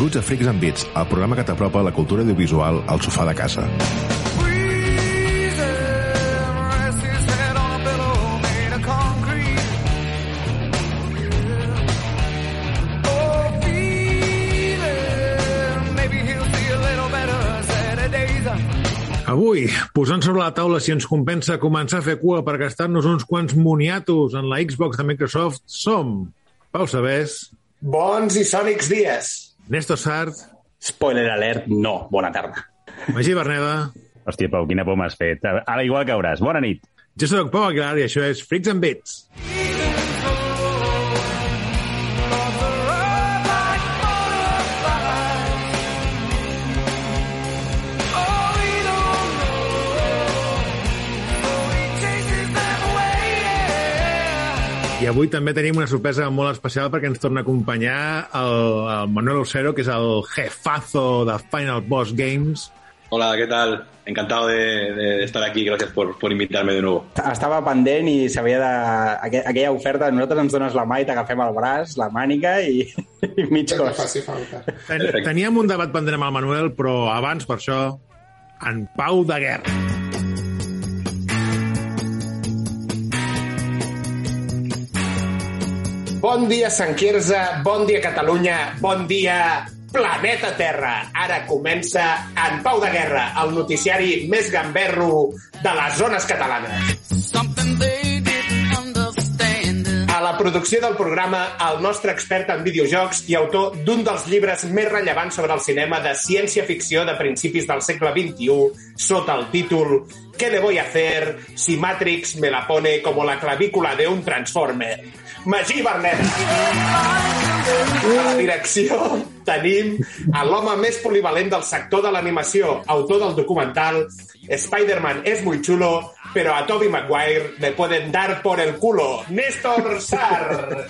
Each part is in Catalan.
Benvinguts a Freaks and Beats, el programa que t'apropa la cultura audiovisual al sofà de casa. Avui, posant sobre la taula si ens compensa començar a fer cua per gastar-nos uns quants moniatos en la Xbox de Microsoft, som Pau Sabés, Bons i sònics dies. Néstor Sart, Spoiler alert, no. Bona tarda. Magí Berneda, Hòstia, Pau, quina por m'has fet. Ara igual cauràs. Bona nit. jo soc Pau Aguilar i això és Freaks and Bits. I avui també tenim una sorpresa molt especial perquè ens torna a acompanyar el, el Manuel Osero, que és el jefazo de Final Boss Games. Hola, ¿qué tal? Encantado de, de estar aquí, gracias por, por invitarme de nuevo. Estava pendent i s'havia de... aqu- Aquella oferta, nosaltres ens dones la mà i t'agafem el braç, la mànica i, i mig cos. faci falta. Teníem un debat pendent amb el Manuel, però abans, per això, en Pau de Guerra. Bon dia, Sant Quirze, bon dia, Catalunya, bon dia, planeta Terra. Ara comença En Pau de Guerra, el noticiari més gamberro de les zones catalanes. Something they la producció del programa, el nostre expert en videojocs i autor d'un dels llibres més rellevants sobre el cinema de ciència-ficció de principis del segle XXI, sota el títol ¿Qué le voy a hacer si Matrix me la pone como la clavícula de un Transformer? Magí Bernet. A la direcció tenim a l'home més polivalent del sector de l'animació, autor del documental Spider-Man es muy chulo, pero a Tobey Maguire le pueden dar por el culo. Néstor Sar.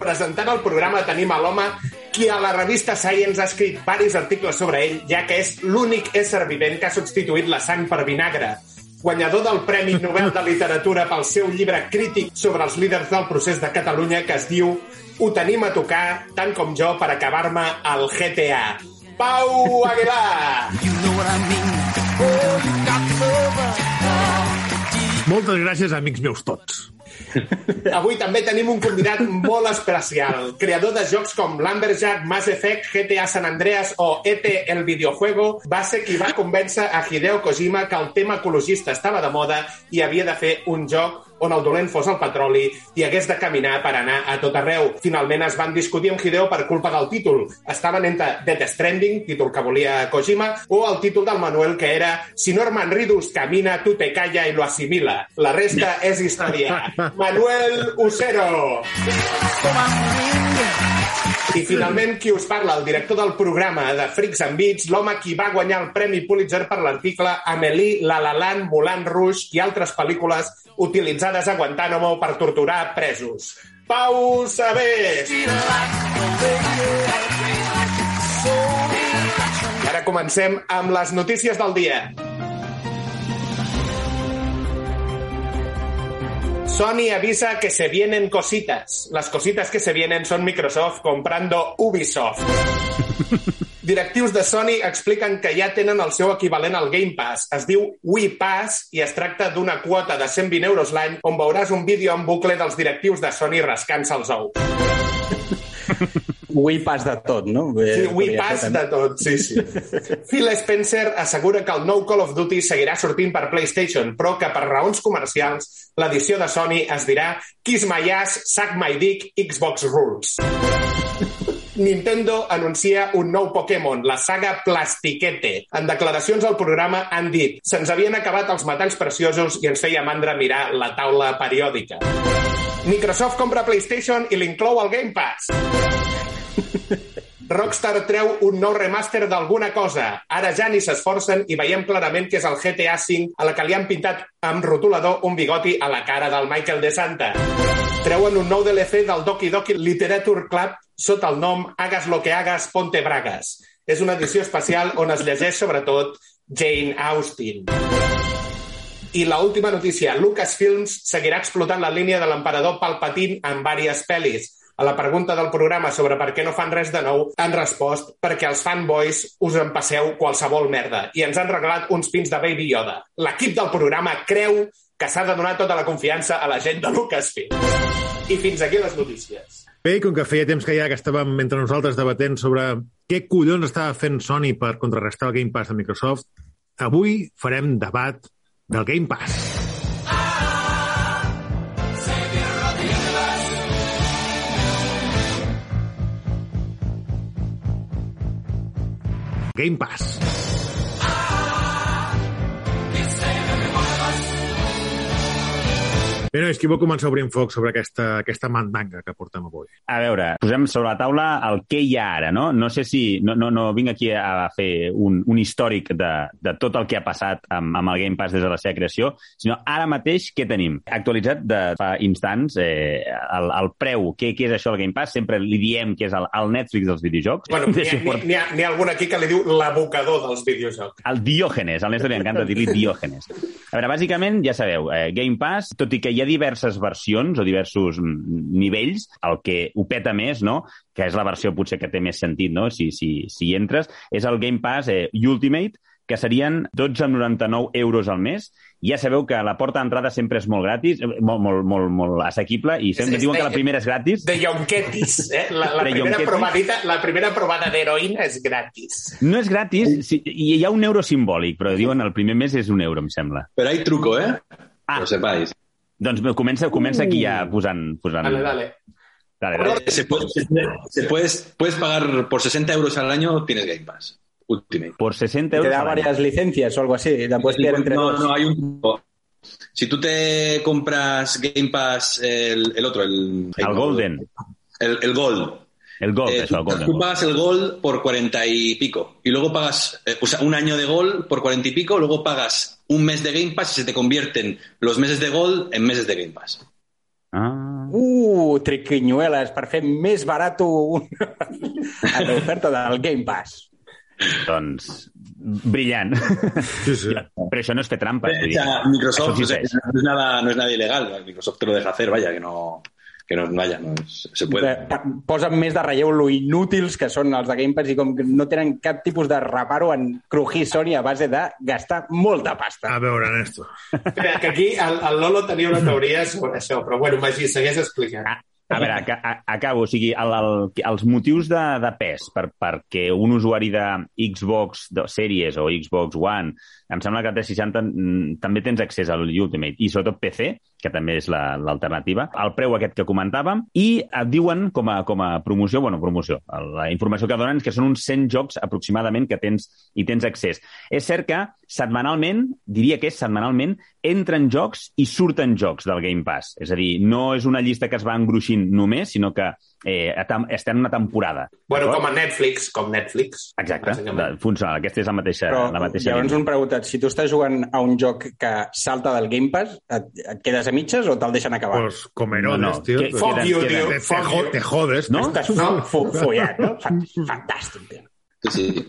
Presentant el programa tenim a l'home qui a la revista Science ha escrit diversos articles sobre ell, ja que és l'únic ésser vivent que ha substituït la sang per vinagre. Guanyador del Premi Nobel de Literatura pel seu llibre crític sobre els líders del procés de Catalunya que es diu Ho tenim a tocar, tant com jo, per acabar-me al GTA. Pau Aguilar! You know what I mean? Oh, you got. Moltes gràcies, amics meus tots. Avui també tenim un convidat molt especial, creador de jocs com Lumberjack, Mass Effect, GTA San Andreas o ET el videojuego, va ser qui va convèncer a Hideo Kojima que el tema ecologista estava de moda i havia de fer un joc on el dolent fos el petroli i hagués de caminar per anar a tot arreu. Finalment es van discutir amb Hideo per culpa del títol. Estaven entre Death Stranding, títol que volia Kojima, o el títol del Manuel que era Si Norman Ridus camina, tu te calla i lo asimila. La resta és història. Manuel Usero. I finalment, qui us parla, el director del programa de Freaks and Beats, l'home qui va guanyar el Premi Pulitzer per l'article Amélie, La La Land, Moulin Rouge i altres pel·lícules utilitzades a Guantánamo per torturar presos. Pau Sabés! I ara comencem amb les notícies del dia. Sony avisa que se vienen cositas. Las cositas que se vienen son Microsoft comprando Ubisoft. Directius de Sony expliquen que ja tenen el seu equivalent al Game Pass. Es diu Wii Pass i es tracta d'una quota de 120 euros l'any on veuràs un vídeo en bucle dels directius de Sony rascant-se els ous. Wii pas de tot, no? Sí, Wii Pass de tot, sí, sí. Phil Spencer assegura que el nou Call of Duty seguirà sortint per PlayStation, però que per raons comercials l'edició de Sony es dirà Kiss My Ass, Suck My Dick, Xbox Rules. Nintendo anuncia un nou Pokémon, la saga Plastiquete. En declaracions al programa han dit se'ns havien acabat els metalls preciosos i ens feia mandra mirar la taula periòdica. Microsoft compra PlayStation i l'inclou al Game Pass. Rockstar treu un nou remaster d'alguna cosa. Ara ja ni s'esforcen i veiem clarament que és el GTA V a la que li han pintat amb rotulador un bigoti a la cara del Michael de Santa. Treuen un nou DLC del Doki Doki Literature Club sota el nom Hagas lo que hagas, ponte bragas. És una edició especial on es llegeix sobretot Jane Austen. I la última notícia, Lucasfilms seguirà explotant la línia de l'emperador Palpatine en diverses pel·lis. A la pregunta del programa sobre per què no fan res de nou, han respost perquè els fanboys us en passeu qualsevol merda i ens han regalat uns pins de Baby Yoda. L'equip del programa creu que s'ha de donar tota la confiança a la gent de Lucasfilm. I fins aquí les notícies. Bé, com que feia temps que ja que estàvem entre nosaltres debatent sobre què collons estava fent Sony per contrarrestar el Game Pass de Microsoft, avui farem debat del Game Pass. Game Pass. Bé, nois, qui vol començar obrint foc sobre aquesta, aquesta mandanga que portem avui? A veure, posem sobre la taula el què hi ha ara, no? No sé si... No, no, no vinc aquí a fer un, un històric de, de tot el que ha passat amb, amb el Game Pass des de la seva creació, sinó ara mateix què tenim? Actualitzat de fa instants eh, el, el preu, què, què és això del Game Pass? Sempre li diem que és el, el Netflix dels videojocs. Bueno, n'hi ha, n'hi ha, ha algun aquí que li diu l'abocador dels videojocs. el Diògenes, al Néstor li encanta dir-li Diògenes. A veure, bàsicament, ja sabeu, eh, Game Pass, tot i que hi ha diverses versions o diversos nivells, el que ho peta més, no?, que és la versió potser que té més sentit, no?, si, si, si hi entres, és el Game Pass eh, Ultimate, que serien 12,99 euros al mes. Ja sabeu que la porta d'entrada sempre és molt gratis, eh, molt, molt, molt, molt assequible, i sempre És- diuen que és- la primera és gratis. De Yonketis, eh? La, la, De primera Yonketis. provadita, la primera provada d'heroïna és gratis. No és gratis, sí, i hi ha un euro simbòlic, però diuen el primer mes és un euro, em sembla. Pero hay truco, ¿eh? Ah. Que lo sepáis. Doncs comença, comença aquí ja posant... posant... Dale, dale. Dale, dale. Se puede- se puedes, puedes pagar por 60 euros al año, tienes Game Pass. Ultimate. Por 60 Te euros. da al año. varias licencias o algo así. La puedes pillar entre no, dos. no, hay un. Si tú te compras Game Pass, el, el otro, el... El Golden. El, el Gold. El Gold, Eh, això, el tú, Golden. tú pagas el Gold por 40 y pico. Y luego pagas eh, o sea, un año de Gold por 40 y pico. Luego pagas un mes de Game Pass y se te convierten los meses de Gold en meses de Game Pass. Ah. Uh, triquinyueles per fer més barat l'oferta del Game Pass. Doncs, brillant. Sí, sí. Però això no vull dir. sea, Microsoft o sea, no, es nada, no es nada ilegal. Microsoft te lo deja hacer, vaya, que no, que no vaya, no es- se puede. Pa- Posen més de relleu lo inútils que són els de Game Pass i com que no tenen cap tipus de reparo en crujir Sony a base de gastar molta pasta. A veure, Néstor. Espera, que aquí el, el Lolo tenia una teoria sobre això, però bueno, Magí, segueix explicant. Ah, A veure, aca a- acabo. O sigui, el, el, els motius de, de pes per, perquè un usuari de Xbox de Series o Xbox One, em sembla que té 60, mm, també tens accés al Ultimate, i sobretot PC, que també és la- l'alternativa, el preu aquest que comentàvem, i et diuen com a, com a promoció, bueno, promoció, la informació que donen és que són uns 100 jocs aproximadament que tens i tens accés. És cert que setmanalment, diria que és setmanalment, entren jocs i surten jocs del Game Pass. És a dir, no és una llista que es va engruixint només, sinó que eh, estem en una temporada. Bueno, com a Netflix, com Netflix. Exacte, funciona. Aquesta és la mateixa, Però la mateixa llavors un preguntat, si tu estàs jugant a un joc que salta del Game Pass, et, et quedes a mitges o te'l deixen acabar? Pues com Herodes, No, no, tio. que- Fuck queden- you, queden- tio. Te, te, te jodes. No? Estàs fu- follat, no? Fan- Fantàstic, tio. Sí, sí.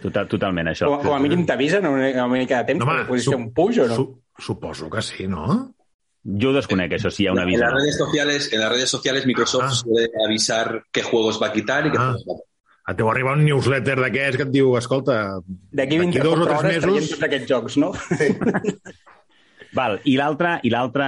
Total, totalment, això. Com, com a mínim t'avisen una, una mica de temps No, no, home, perquè puguis fer un puix o no? Su suposo que sí, no? Jo ho desconec, això, si hi ha un En avís. las redes sociales, en las redes sociales Microsoft Ah. suele avisar qué juegos va a quitar y qué Ah. juegos va a Et deu arribar un newsletter d'aquests que et diu, escolta, D'aquí d'aquí 24 dos o tres mesos... tots aquests jocs, no? Val, i l'altre i l'altre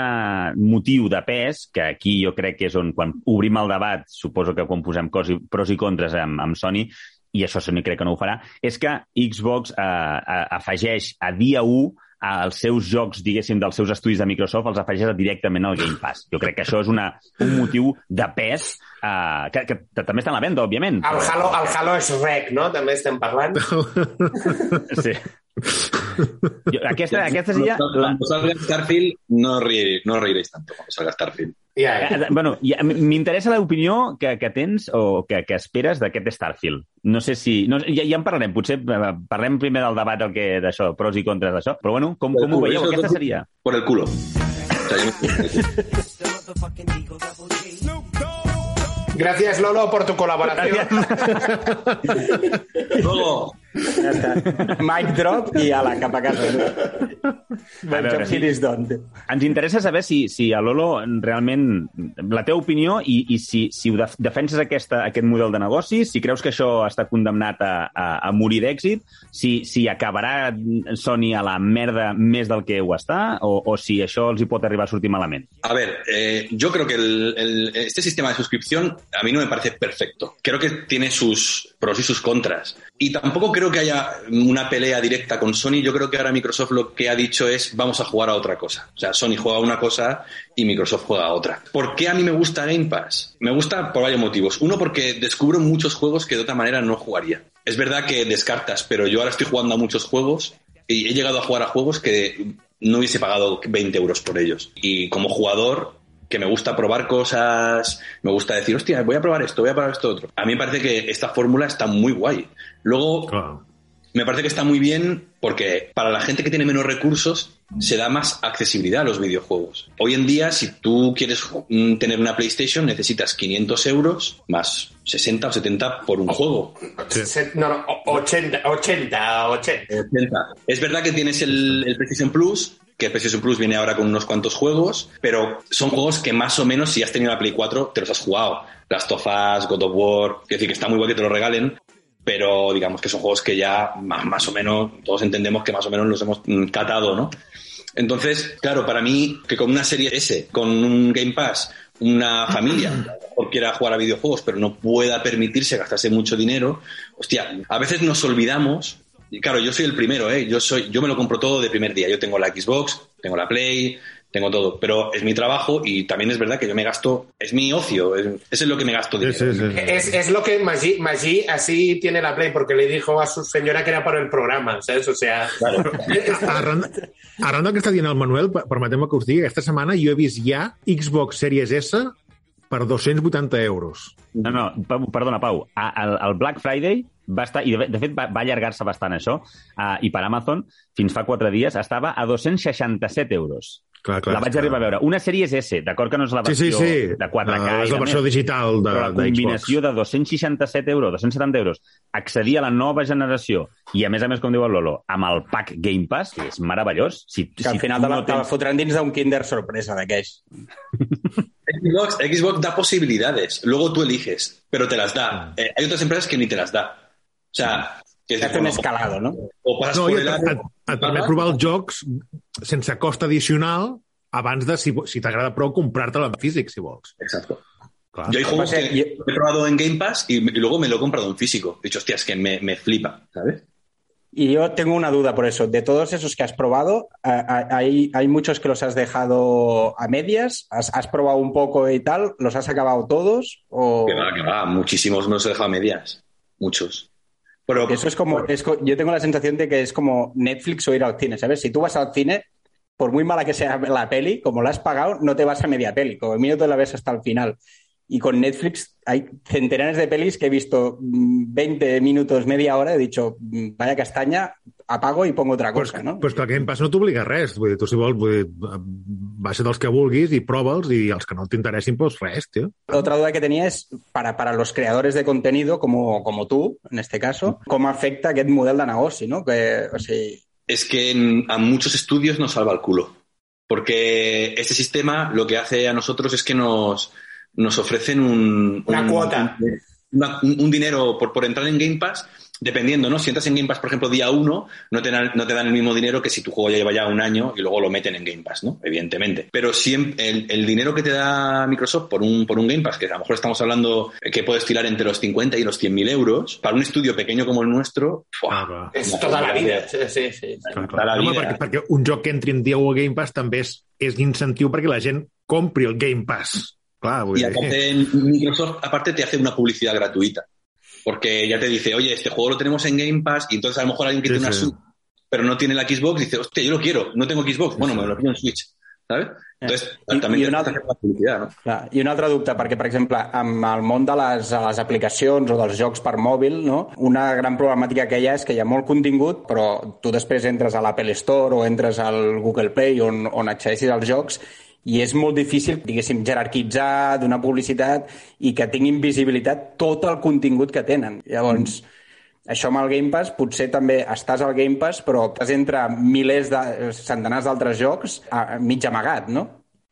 motiu de pes, que aquí jo crec que és on, quan obrim el debat, suposo que quan posem cos i, pros i contres amb, amb Sony, i això Sony crec que no ho farà, és que Xbox eh, afegeix a dia 1 als seus jocs, diguéssim, dels seus estudis de Microsoft, els afegeix directament al Game Pass. Jo crec que això és una, un motiu de pes eh, que, que, que també està en la venda, òbviament. El Halo, el Halo és rec, no? També estem parlant. Sí. Jo, aquesta, aquesta. Cuando, La, cuando salga Starfield, no, reir- no tanto cuando salga Starfield. Ja, ja. Eh, Bueno, ja, m'interessa l'opinió que, que tens o que, que esperes d'aquest Starfield. No sé si... No, ja, ja en parlarem, potser eh, parlem primer del debat el que d'això, pros i contres d'això, però bueno, com, com ho veieu? Aquesta seria... Por el culo. Gracias, Lolo, por tu colaboración. Luego, Ja està. Mic drop i ala, cap a casa. A Bon veure, d'on. Ens interessa saber si, si a Lolo realment... La teva opinió i, i si, si ho def defenses aquesta, aquest model de negoci, si creus que això està condemnat a, a, a morir d'èxit, si, si acabarà Sony a la merda més del que ho està, o, o si això els hi pot arribar a sortir malament. A ver, eh, yo creo que el- el- este sistema de suscripción a mí no me parece perfecto. Creo que tiene sus pros y sus contras. Y tampoco creo que haya una pelea directa con Sony. Yo creo que ahora Microsoft lo que ha dicho es vamos a jugar a otra cosa. O sea, Sony juega una cosa y Microsoft juega a otra. ¿Por qué a mí me gusta Game Pass? Me gusta por varios motivos. Uno, porque descubro muchos juegos que de otra manera no jugaría. Es verdad que descartas, pero yo ahora estoy jugando a muchos juegos y he llegado a jugar a juegos que no hubiese pagado 20 euros por ellos. Y como jugador, que me gusta probar cosas, me gusta decir, hostia, voy a probar esto, voy a probar esto otro. A mí me parece que esta fórmula está muy guay. Luego, me parece que está muy bien porque para la gente que tiene menos recursos se da más accesibilidad a los videojuegos. Hoy en día, si tú quieres mm, tener una PlayStation, necesitas 500 euros más 60 o 70 por un juego. No, no, o- 80, 80, 80. 80. Es verdad que tienes el, el PlayStation Plus, que el PlayStation Plus viene ahora con unos cuantos juegos, pero son juegos que más o menos, si has tenido la Play 4, te los has jugado. Last of Us, God of War, quiero decir que está muy guay que te lo regalen, pero digamos que son juegos que ya más, más o menos, todos entendemos que más o menos los hemos mm, catado, ¿no? Entonces, claro, para mí, que con una serie S, con un Game Pass, una familia, mejor quiera jugar a videojuegos, pero no pueda permitirse gastarse mucho dinero, hostia, a veces nos olvidamos, y claro, yo soy el primero, ¿eh? Yo, soy, yo me lo compro todo de primer día. Yo tengo la Xbox, tengo la Play, tengo todo, pero es mi trabajo y también es verdad que yo me gasto, es mi ocio, es, eso es lo que me gasto Sí, dinero. sí, sí. Es, es lo que Magí, Magí así tiene la Play, porque le dijo a su señora que era por el programa, ¿sabes? O sea, Arran, arran del que està dient el Manuel, per- permeteu-me que us digui, aquesta setmana jo he vist ja Xbox Series S per 280 euros. No, no, perdona, Pau. A- El, el Black Friday va estar, i de, de fet va, va allargar-se bastant això, uh, i per Amazon, fins fa quatre dies, estava a 267 euros. Clar, clar, la vaig clar. arribar a veure. Una sèrie és S, d'acord que no és la Sí, sí, versió sí. de 4K. No, és i la de versió més, digital de, però la de combinació Xbox. de 267 euros, 270 euros, accedir a la nova generació i, a més a més, com diu el Lolo, amb el pack Game Pass, que és meravellós. Si, Que al si final tu te la, no te la tens... fotran dins d'un Kinder sorpresa d'aquells. Xbox, Xbox da posibilidades, luego tú eliges, pero te las da. Eh, hay otras empresas que ni te las da. O sea, que Hace un escalado, no? o pasas No, i et, et, et permet provar els jocs sense cost addicional abans de, si, si t'agrada prou, comprar-te-la en físic, si vols. Exacto. Clar. Yo hay juegos Pasa, que yo- he probado en Game Pass y, y luego me lo he comprado en físico. He dicho, hostia, es que me, me flipa, ¿sabes? Y yo tengo una duda por eso. De todos esos que has probado, hay, hay muchos que los has dejado a medias, has, has probado un poco y tal, ¿los has acabado todos? O... Que va, que va. Muchísimos me los he dejado a medias. Muchos. Pero Eso es como, es yo tengo la sensación de que es como Netflix o ir al cine, ¿sabes? Si tú vas al cine, por muy mala que sea la peli, como la has pagado, no te vas a media peli, como mínimo te la ves hasta el final. Y con Netflix hay centenares de pelis que he visto mm, 20 minutos, media hora, he dicho, mm, vaya castaña, apago y pongo otra Pues, cosa, ¿no? pues que el Game Pass no t'obliga res. Vull dir, tu si vols, vull dir, baixa dels que vulguis i prova'ls i els que no t'interessin, doncs res, tio. Otra duda que tenía es, para, para los creadores de contenido, como, como tú, en este caso, ¿cómo afecta aquest model de negoci, no? Que, o sigui, es que en- a muchos estudios nos salva el culo. Porque este sistema lo que hace a nosotros es que nos, nos ofrecen un, Una un- cuota. una- un, un dinero por, por entrar en Game Pass, dependiendo, ¿no? Si entras en Game Pass, por ejemplo, día uno, no te, dan, no te dan el mismo dinero que si tu juego ya lleva ya un año y luego lo meten en Game Pass, ¿no? Evidentemente. Pero siempre, el, el dinero que te da Microsoft por un, por un Game Pass, que a lo mejor estamos hablando que puedes tirar entre los 50 y los 100 mil euros, para un estudio pequeño como el nuestro, ¡fua! Ah, clar. és tota la vida. Sí, sí, sí. Clar, la Home, vida. perquè, perquè un joc que entri en dia 1 a Game Pass també és, és incentiu perquè la gent compri el Game Pass. Clar, vull Y aparte, Microsoft aparte te hace una publicidad gratuita. Porque ya te dice, oye, este juego lo tenemos en Game Pass, y entonces a lo mejor alguien que Sí, tiene una sí. Switch, pero no tiene la Xbox, dice, hostia, yo lo quiero, no tengo Xbox, bueno, sí. me lo pido en Switch. ¿Sabes? Entonces, Y- también y te una altra- la publicidad, ¿no? Clar, I un altre dubte, perquè, per exemple, amb el món de les, les aplicacions o dels jocs per mòbil, no? una gran problemàtica que hi ha és que hi ha molt contingut, però tu després entres a l'Apple Store o entres al Google Play on, on accedeixis als jocs i és molt difícil, diguéssim, jerarquitzar, donar publicitat i que tinguin visibilitat tot el contingut que tenen. Llavors, Això amb el Game Pass, potser també estàs al Game Pass, però estàs entre milers de centenars d'altres jocs a, a mig amagat, no?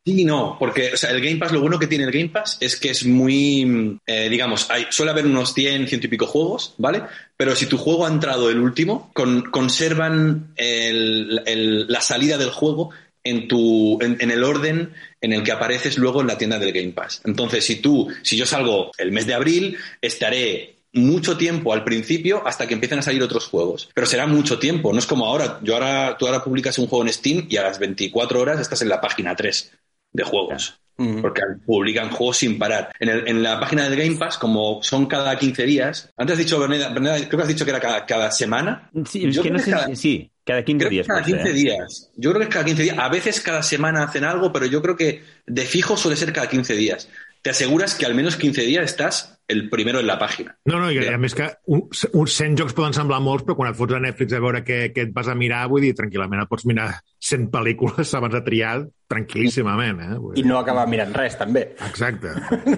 Sí no, porque o sea, el Game Pass, lo bueno que tiene el Game Pass es que es muy, eh, digamos, hay, suele haber unos 100, 100 y pico juegos, ¿vale? Pero si tu juego ha entrado el último, con- conservan el- el- la salida del juego en, tu, en, en el orden en el que apareces luego en la tienda del Game Pass. Entonces, si tú, si yo salgo el mes de abril, estaré mucho tiempo al principio hasta que empiecen a salir otros juegos. Pero será mucho tiempo, no es como ahora. Yo ahora, tú ahora publicas un juego en Steam y a las 24 horas estás en la página 3 de juegos. Porque publican juegos sin parar. En, el- en la página del Game Pass, como son cada 15 días, antes has dicho, Berneda, Berneda, creo que has dicho que era cada, cada semana. Sí, que no sé cada-. Sí, cada 15 Creo que dies. cada pot ser, 15 eh? días. Yo creo que es cada 15 días. A veces cada semana hacen algo, pero yo creo que de fijo suele ser cada 15 días. Te aseguras que al menos 15 días estás el primero en la página. No, no, i a més que un, uns 100 jocs poden semblar molts, però quan et fots a Netflix a veure què, què et vas a mirar, vull dir, tranquil·lament et pots mirar 100 pel·lícules abans de triar tranquil·líssimament, eh? Vull I dir. no acabar mirant res, també. Exacte.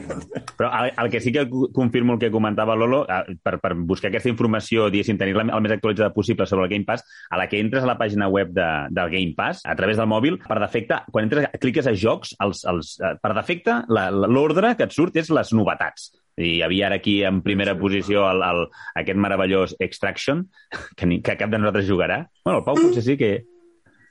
Però el, el que sí que confirmo el que comentava Lolo, per, per buscar aquesta informació, diguéssim, tenir-la el més actualitzada possible sobre el Game Pass, a la que entres a la pàgina web de, del Game Pass, a través del mòbil, per defecte, quan entres, cliques a jocs, els, els, eh, per defecte, l'ordre que et surt és les novetats. I hi havia ara aquí en primera posició el, el, aquest meravellós Extraction, que, ni, que cap de nosaltres jugarà. Bueno, el Pau potser sí que...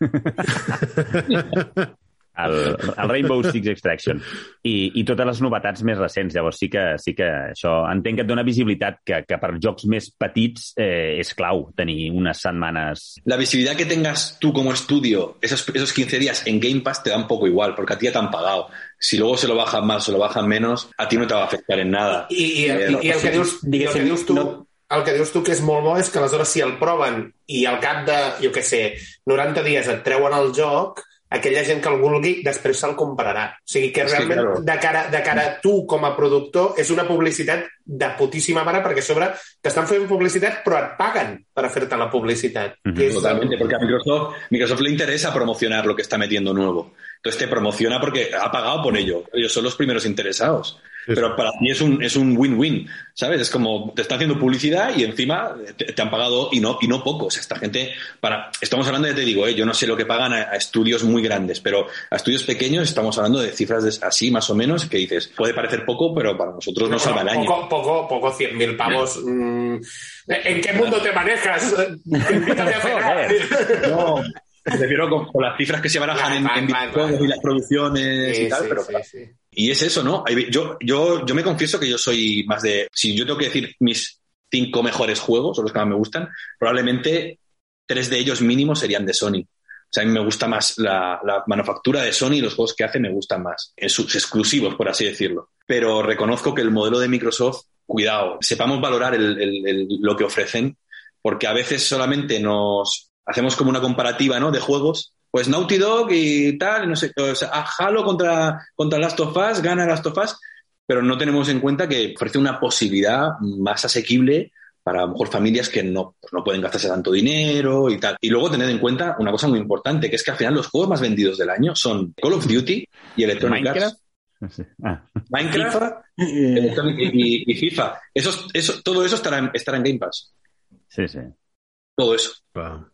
el, el Rainbow Six Extraction i, i totes les novetats més recents. Llavors sí que, sí que això entenc que et dona visibilitat que, que per jocs més petits eh, és clau tenir unes setmanes... La visibilidad que tengas tú como estudio esos, esos 15 días en Game Pass te da un poco igual, porque a ti ya te han pagado. Si luego se lo bajan más o lo bajan menos, a ti no te va a afectar en nada. I, i, Eh, i, i el, que dius, i el que dius tu... no- El que dius tu que és molt bo és que aleshores si el proven i al cap de, jo què sé, 90 dies et treuen el joc, aquella gent que el vulgui després se'l comprarà. O sigui que realment claro. de, cara, de cara a tu com a productor és una publicitat de putíssima mare perquè a sobre t'estan fent publicitat però et paguen per fer-te la publicitat. Mhm. que és, Totalmente, porque a Microsoft, Microsoft le interesa promocionar lo que está metiendo nuevo. Entonces te promociona porque ha pagado por ello. Ellos son los primeros interesados. Pero para ti es un es un win-win, ¿sabes? Es como te están haciendo publicidad y encima te, te han pagado y no y no poco. O sea, esta gente para estamos hablando ya te digo, ¿eh? yo no sé lo que pagan a, a estudios muy grandes, pero a estudios pequeños estamos hablando de cifras de- así más o menos que dices puede parecer poco, pero para nosotros nos salva el año. Poco, poco, poco 100.000 pavos. Mm, ¿En qué mundo te manejas? Invítame a cenar. No, me refiero con, con las cifras que se barajan en, en vale. y las producciones Sí, y tal, sí, pero sí, sí. Y es eso, ¿no? Yo, yo, yo me confieso que yo soy más de. Si yo tengo que decir mis cinco mejores juegos, o los que más me gustan, probablemente tres de ellos mínimo serían de Sony. O sea, a mí me gusta más la, la manufactura de Sony y los juegos que hace me gustan más. En sus exclusivos, por así decirlo. Pero reconozco que el modelo de Microsoft, cuidado, sepamos valorar el- el- el- lo que ofrecen, porque a veces solamente nos hacemos como una comparativa, ¿no? De juegos. Pues Naughty Dog y tal, no sé, o sea, a Halo contra, contra Last of Us, gana Last of Us, pero no tenemos en cuenta que ofrece una posibilidad más asequible para a lo mejor familias que no, pues no pueden gastarse tanto dinero y tal. Y luego tened en cuenta una cosa muy importante, que es que al final los juegos más vendidos del año son Call of Duty y Electronic Minecraft? Arts. Ah, Minecraft Eh, y, y FIFA. Esos- eso, todo eso estará en, estará en Game Pass. sí, sí. Todo eso. Clar.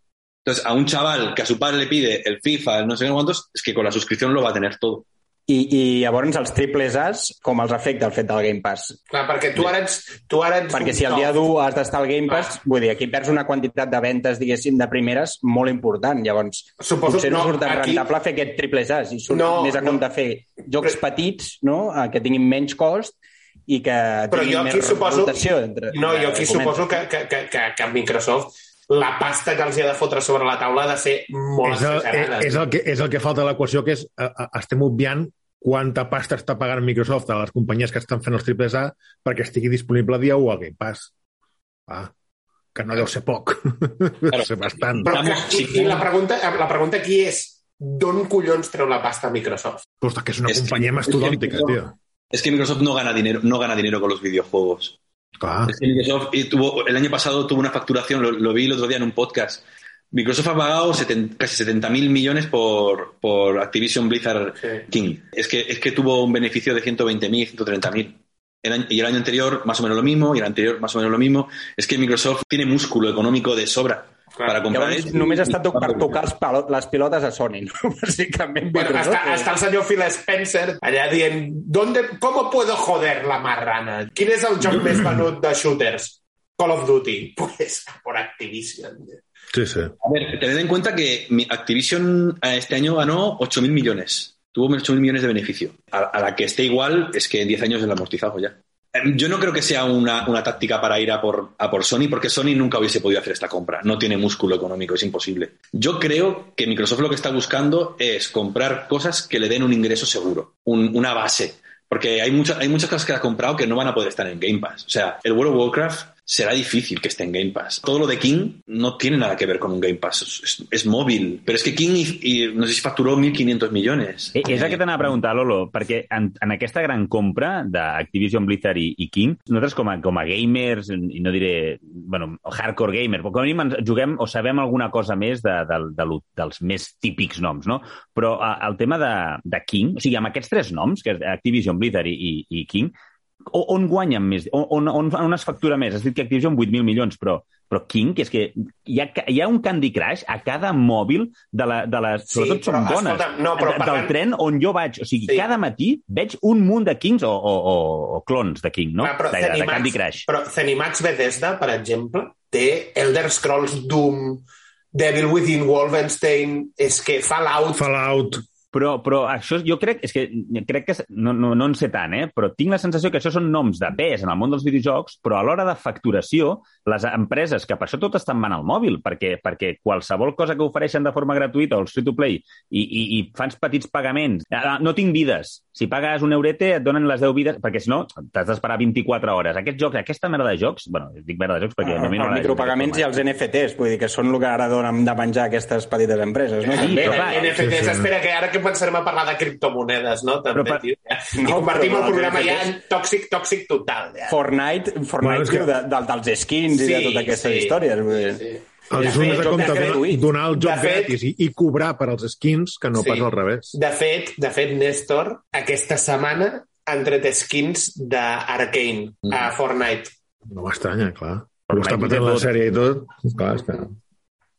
Entonces, a un chaval que a su padre le pide el FIFA, el no sé qué cuántos, es que con la suscripción lo va a tener todo. I, I llavors els triples As, com els afecta el fet del Game Pass? Clar, perquè tu ara ets... Tu ara ets Perquè un si el dia d'1 has d'estar al Game Pass, vull dir, aquí perds una quantitat de ventes, diguéssim, de primeres molt important. Llavors, Suposo- potser no, no, surt aquí- rentable fer aquest triples As i surt No, més a no. compte fer jocs petits, no?, eh, que tinguin menys cost i que Però tinguin jo aquí més suposo... rotació. Entre, No, jo aquí suposo que, que, que, que, que Microsoft la pasta que els hi ha de fotre sobre la taula ha de ser molt És el, exagerada. és, el que, és el que falta a l'equació, que és a, a, estem obviant quanta pasta està pagant Microsoft a les companyies que estan fent els triples A perquè estigui disponible dia 1 al Game Pass. Ah, que no deu ser poc. deu ser bastant. Però que, i, sí. i la, pregunta, la pregunta aquí és d'on collons treu la pasta Microsoft? Ostres, que és una És que- companyia és que mastodòntica, Microsoft- tio. Es que Microsoft no gana dinero, no gana dinero con los videojuegos. Es que Microsoft y tuvo, el año pasado tuvo una facturación, lo, lo vi el otro día en un podcast. Microsoft ha pagado 70 casi 70 mil millones por, por Activision Blizzard Sí. King. Es que, es que tuvo un beneficio de 120 mil, 130 mil. y el año anterior más o menos lo mismo, y el anterior más o menos lo mismo. Es que Microsoft tiene músculo económico de sobra para comprar Llavors, només està to per tocar els palo- les pilotes a Sony, no? Bàsicament. Bueno, Microsoft, hasta, hasta el senyor Phil Spencer allà dient ¿Dónde, ¿Cómo puedo joder la marrana? Quin és el joc més venut de shooters? Call of Duty. Pues por Activision. Sí, sí. A ver, tened en cuenta que Activision eh, este año ganó 8.000 millones. Tuvo 8.000 millones de beneficio. A, a la que esté igual es que en 10 años es el amortizado ya. Yo no creo que sea una, una táctica para ir a por, a por Sony, porque Sony nunca hubiese podido hacer esta compra. No tiene músculo económico, es imposible. Yo creo que Microsoft lo que está buscando es comprar cosas que le den un ingreso seguro, un- una base. Porque hay, muchas hay muchas cosas que ha comprado que no van a poder estar en Game Pass. O sea, el World of Warcraft será difícil que esté en Game Pass. Todo lo de King no tiene nada que ver con un Game Pass. Es, es- móvil. Pero es que King, y, y no sé si facturó 1.500 millones. Eh, És el que t'anava a preguntar, Lolo, perquè en, en aquesta gran compra d'Activision Blizzard i, i King, nosaltres com a, com a gamers, i no diré, bueno, hardcore gamer, però com a mínim juguem o sabem alguna cosa més de, de, de, lo- dels més típics noms, no? Però a, el tema de, de King, o sigui, amb aquests tres noms, que és Activision, Blizzard i, i, i King, o- on guanyen més? On, on, on, on es factura més? Has dit que Activision 8.000 milions, però, però King, que és que hi ha, hi ha un Candy Crush a cada mòbil de, la, de les... Sí, sobretot són però, bones. escolta'm, no, però de- del parlant- tren on jo vaig. O sigui, Sí. sí. cada matí veig un munt de Kings o, o, o, o clons de King, no? Ah, però de, de, de Zenimax- Candy Crush. Però Zenimax Bethesda, per exemple, té Elder Scrolls Doom, Devil Within Wolfenstein, és que Fallout... Fallout. Però, però això jo crec, és que crec que no, no, no en sé tant, eh? però tinc la sensació que això són noms de pes en el món dels videojocs, però a l'hora de facturació, les empreses que per això tot estan van al mòbil, perquè, perquè qualsevol cosa que ofereixen de forma gratuïta o els free-to-play i, i, i fans petits pagaments, ah, no tinc vides, si pagues un eurete et donen les 10 vides, perquè si no t'has d'esperar 24 hores. Aquests jocs, aquesta merda de jocs, bueno, dic merda de jocs perquè... a mi els no m'agrada micropagaments i els NFTs, vull dir que són el que ara donen de menjar aquestes petites empreses, no? Sí, També. però clar, NFTs, sí, sí. espera, que ara que pensarem a parlar de criptomonedes, no? També, Però per- tio. I No, convertim però el programa els ja en tòxic, tòxic total. Ja. Fortnite, Fortnite Bueno, és que- de, de, dels skins i de totes aquestes històries. Vull dir. sí. Els Assumptes fet, de compte de donar, donar el joc fet- gratis i, i cobrar per als skins que no Sí. pas al revés. De fet, de fet, Néstor, aquesta setmana han tret skins d'Arcane a Fortnite. No m'estranya, clar. Però està patant la sèrie i tot. Clar, que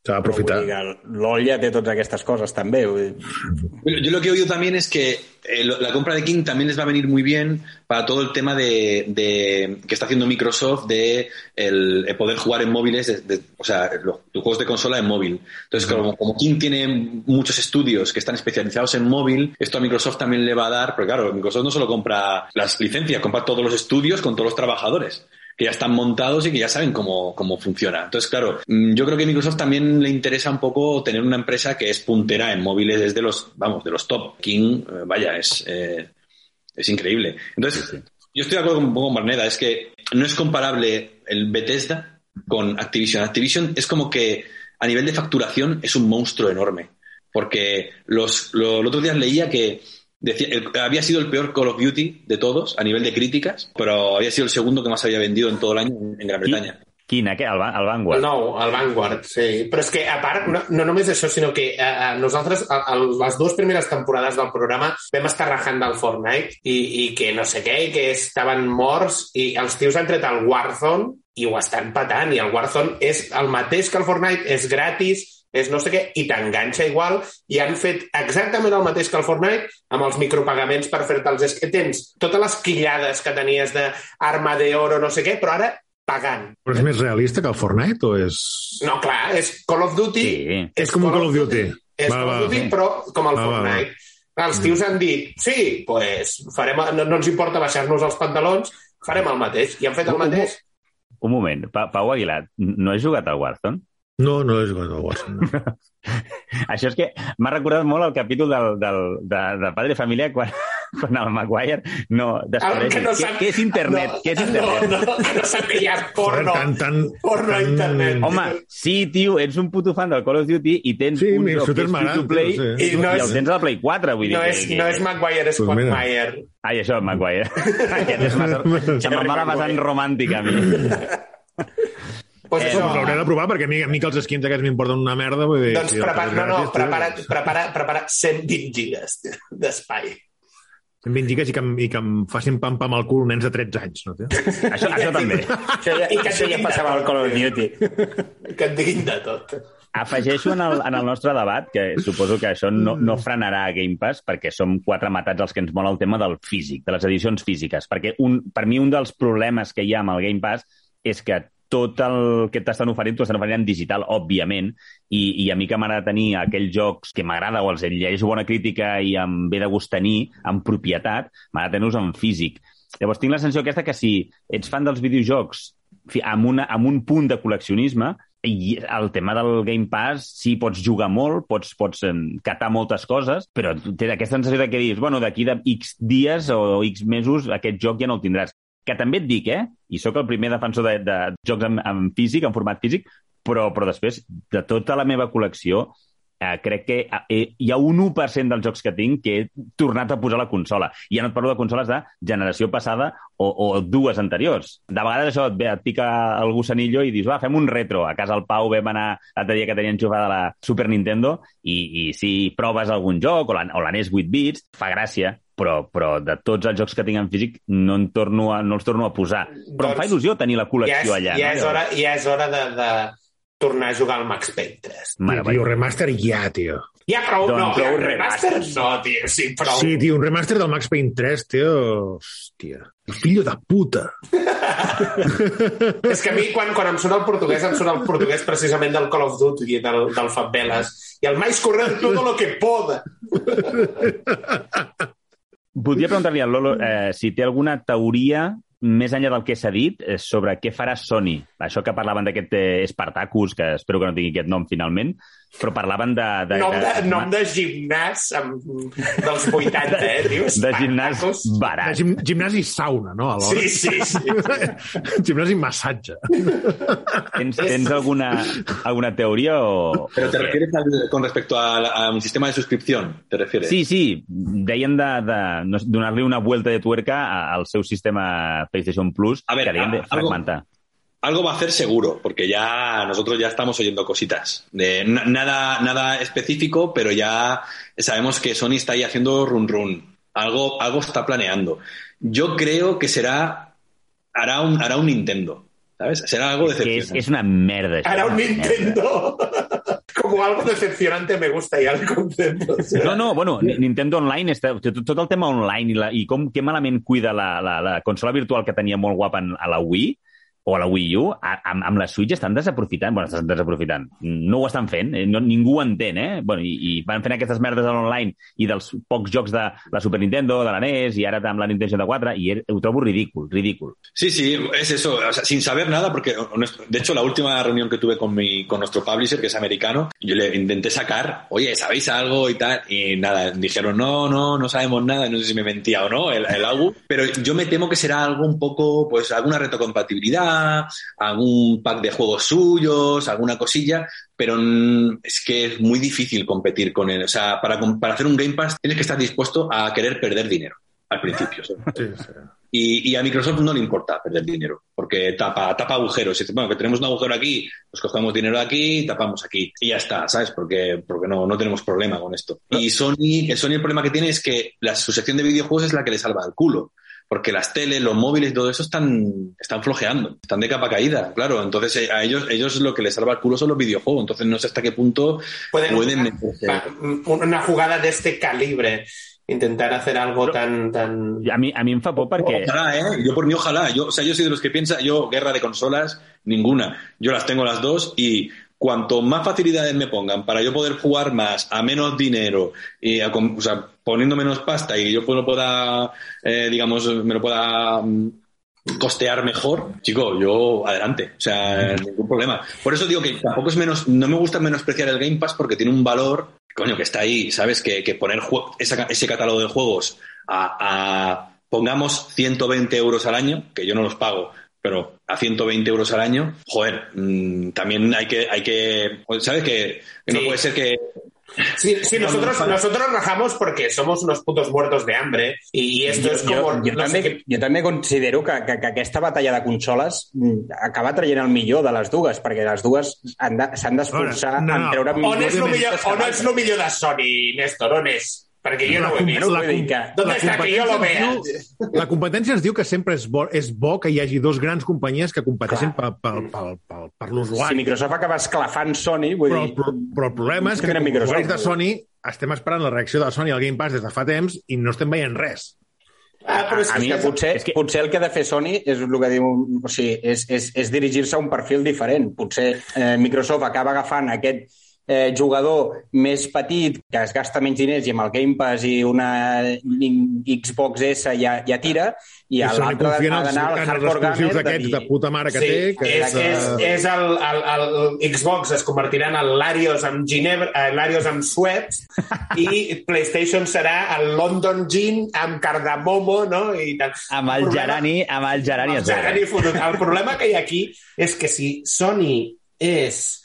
s'ha d'aprofitar. Vull dir que LOL ja té totes aquestes coses també. Yo lo que he oído también es que eh, la compra de King también les va a venir muy bien para todo el tema de, de- que está haciendo Microsoft de el, el poder jugar en móviles, de- de- o sea, los, los juegos de consola en móvil. Entonces, como, como King tiene muchos estudios que están especializados en móvil, esto a Microsoft también le va a dar, porque claro, Microsoft no solo compra las licencias, compra todos los estudios con todos los trabajadores que ya están montados y que ya saben cómo, cómo funciona. Entonces, claro, mm, yo creo que a Microsoft también le interesa un poco tener una empresa que es puntera en móviles desde los, vamos, de los top. King, eh, vaya, es, eh, es increíble. Entonces, yo estoy de acuerdo con, un poco con Barneda, es que no es comparable el Bethesda con Activision. Activision es como que a nivel de facturación es un monstruo enorme. Porque los, lo- los otros días leía que decía, el- había sido el peor Call of Duty de todos a nivel de críticas, pero había sido el segundo que más había vendido en todo el año en, en Gran Bretaña. Quin, aquest? El, Va- el Vanguard? Nou, el Vanguard, sí. Però és que, a part, no, no només això, sinó que eh, eh, nosaltres, a, a, les dues primeres temporades del programa, vam estar rajant del Fortnite i, i que no sé què, i que estaven morts, i els tios han tret el Warzone i ho estan patant, i el Warzone és el mateix que el Fortnite, és gratis, és no sé què, i t'enganxa igual, i han fet exactament el mateix que el Fortnite amb els micropagaments per fer-te'ls... És que tens totes les quillades que tenies d'arma d'oro, no sé què, però ara pagant. Però és més realista que el Fortnite o és... No, clar, és Call of Duty. Sí. És com un Call of Duty. És Va, Call va, of Duty, sí. però com el Va, va, va. Fortnite. Els tios han dit, sí, pues, farem, no, no ens importa baixar-nos els pantalons, farem el mateix. I han fet el mateix. Un moment, pa Pau Aguilar, no has jugat al Warzone? No, no he jugat al Warzone. Això és que m'ha recordat molt el capítol del, del, de, de Padre Família quan, quan el Maguire no descobreix que no què, sap... què és internet, no, què és internet. No, no, que no sap que hi ha porno. Tan, tan, Porno tan- internet. Home, sí, tio, ets un puto fan del Call of Duty i tens Sí, un joc que shooter és m'agrada, free-to-play tio, i, sí. I no i és- el tens a la Play 4, vull dir No és, que... no és Maguire, és Pues. Quagmire. Ai, això, Maguire. Aquest és massa... Se me'n va la vessant romàntica a mi. Pues Eh, això, Doncs l'hauré de provar perquè a mi, a mi que els skins aquests m'importen una merda. Vull dir, doncs si prepara, no, no, prepara, prepara, prepara 120 gigas d'espai. Em vindiques i que, i que em facin pam-pam al cul nens de 13 anys, no, tio? Això, això també. Això ja, I que això ja passava de al Call of Duty. Que et diguin de tot. Afegeixo en el, en el nostre debat, que suposo que això no, no frenarà Game Pass, perquè som quatre matats els que ens mola el tema del físic, de les edicions físiques. Perquè un, per mi un dels problemes que hi ha amb el Game Pass és que tot el que t'estan oferint t'ho estan oferint en digital, òbviament, i, i a mi que m'agrada tenir aquells jocs que m'agrada o els llegeixo bona crítica i em ve de gust tenir en propietat, m'agrada tenir-los en físic. Llavors tinc la sensació aquesta que si ets fan dels videojocs amb, una, amb un punt de col·leccionisme, i el tema del Game Pass, sí, pots jugar molt, pots, pots catar moltes coses, però tens aquesta sensació de que dius, bueno, d'aquí de X dies o X mesos aquest joc ja no el tindràs. Que també et dic, eh? I sóc el primer defensor de, de jocs en, en físic, en format físic, però, però després, de tota la meva col·lecció, eh, crec que eh, hi ha un 1% dels jocs que tinc que he tornat a posar a la consola. I ja no et parlo de consoles de generació passada o, o dues anteriors. De vegades això et, ve, et pica el gussanillo i dius, va, fem un retro. A casa al Pau vam anar l'altre dia que tenia enxufada la Super Nintendo i, i si proves algun joc o la, o la NES 8 bits, fa gràcia, però, però de tots els jocs que tinc en físic no, en torno a, no els torno a posar. Però em fa Doncs il·lusió tenir la Ja col·lecció és, allà. ja, no? és hora, ja és hora de, de tornar a jugar al Max Payne 3. Tio, tio, remaster ja, tio. Ja prou, Doncs no, prou ja, remaster remasters. no, tio, sí, prou. Sí, tio, un remaster del Max Payne 3, tio. Hòstia. El fillo de puta. És que a mi, quan, quan em surt el portuguès, em surt el portuguès precisament del Call of Duty, del, del Favelas. I el mais correr todo lo que poda. Voldria preguntar-li al Lolo eh, si té alguna teoria més enllà del que s'ha dit eh, sobre què farà Sony. Això que parlaven d'aquest eh, Spartacus, que espero que no tingui aquest nom finalment, però parlaven de... de, Nom de, nom de gimnàs amb, dels 80, eh, tio? de gimnàs Spartacus. De barat. gim, gimnàs i sauna, no? Alhora. Sí, sí, sí. gimnàs i massatge. Tens, tens alguna, alguna teoria o... Pero o te refieres al- con respecto al- a, un sistema de suscripción, ¿te refieres? Sí, sí, deien de, de donar-li una vuelta de tuerca al seu sistema PlayStation Plus, A ver, que deien de fragmentar. Algo va a hacer seguro, porque ya nosotros ya estamos oyendo cositas. De na- nada, nada específico, pero ya sabemos que Sony está ahí haciendo run run. Algo, algo está planeando. Yo creo que será hará un, hará un Nintendo. ¿Sabes? Será algo decepcionante. és una merda. Ara un. Nintendo. Como algo decepcionante me gusta ya el concepto. o sea. No, no, bueno, Ni- Nintendo Online, està, tot, tot el tema online i, la, i com, que malament cuida la, la, la consola virtual que tenia molt guapa en, a la Wii, o a la Wii U, a, amb, amb la Switch estan desaprofitant, bueno, estan desaprofitant, no ho estan fent, eh? no, ningú ho entén, eh? Bueno, i, i van fent aquestes merdes a l'online i dels pocs jocs de la Super Nintendo, de la NES, i ara amb la Nintendo 64, i ho trobo ridícul, ridícul. Sí, sí, es eso, o sea, sin saber nada, porque nuestro- de hecho la última reunión que tuve con mi, con nuestro publisher, que es americano, yo le intenté sacar, oye, ¿sabéis algo y tal? Y nada, dijeron, no, no, no sabemos nada, no sé si me mentía o no, el, el AU, pero yo me temo que será algo un poco, pues alguna algún pack de juegos suyos, alguna cosilla, pero es que es muy difícil competir con él. O sea, para, para hacer un Game Pass tienes que estar dispuesto a querer perder dinero al principio. ¿sabes? Sí, sí. Y, y a Microsoft no le importa perder dinero, porque tapa, tapa agujeros. Y dice, bueno, que tenemos un agujero aquí, pues cogemos dinero de aquí y tapamos aquí. Y ya está, ¿sabes? Porque, porque no, no tenemos problema con esto. Y Sony, el Sony el problema que tiene es que la, su sección de videojuegos es la que le salva el culo. Porque las teles, los móviles y todo eso están, están flojeando, están de capa caída, claro. Entonces eh, a ellos, ellos lo que les salva el culo son los videojuegos. Entonces no sé hasta qué punto Pueden pueden una jugada de este calibre, intentar hacer algo tan, tan... A mi, a mi em fa por perquè... Ojalá, ¿eh? Yo por mí, ojalá. Yo, o sea, yo soy de los que piensa, yo, guerra de consolas, ninguna. Yo las tengo las dos y cuanto más facilidades me pongan para yo poder jugar más a menos dinero y a o sea, poniendo menos pasta y yo lo pueda, eh, digamos, me lo pueda mm, costear mejor, chico, yo adelante, o sea, ningún problema. Por eso digo que tampoco es menos, no me gusta menospreciar el Game Pass porque tiene un valor, coño, que está ahí, ¿sabes? Que, que poner esa- ese catálogo de juegos a, a, pongamos 120 euros al año, que yo no los pago, pero a 120 euros al año, joder, mm, también hay que, hay que, ¿sabes? Que, que no Sí. puede ser que Sí, sí, nosotros, nosotros rajamos porque somos unos putos muertos de hambre y esto es como... jo, jo, no també, jo també considero que, que, que aquesta batalla de consoles mm, acaba traient el millor de les dues, perquè les dues han de- s'han d'esforçar No, no. en treure On és, millor, on és el millor de Sony, Néstor? On és? Perquè jo no ho he vist. dir que- ¿Dónde está que jo lo vea? diu- La competència ens diu que sempre és bo, és bo que hi hagi dos grans companyies que competeixin per, per, per, per, per Si l'usuari. Microsoft acaba esclafant Sony, vull Però, dir... però, però el problema és que a Microsoft, usuaris de Sony estem esperant la reacció de Sony al Game Pass des de fa temps i no estem veient res. Ah, però és a que, mi, que potser, és que- potser el que ha de fer Sony és el que diu, o sigui, és, és, és dirigir-se a un perfil diferent. Potser eh, Microsoft acaba agafant aquest eh, jugador més petit que es gasta menys diners i amb el Game Pass i una Xbox S ja, ja tira i, I l'altre ha els, d'anar al hardcore gamer de aquests dir... de puta mare que sí, té. Que és, és, és el, el, el Xbox es convertirà en el Larios amb Ginebra, eh, Larios amb Sueps i PlayStation serà el London Gin amb cardamomo, no? I tal. Amb el problema- gerani, amb el gerani. el gerani. El problema que hi ha aquí és que si Sony és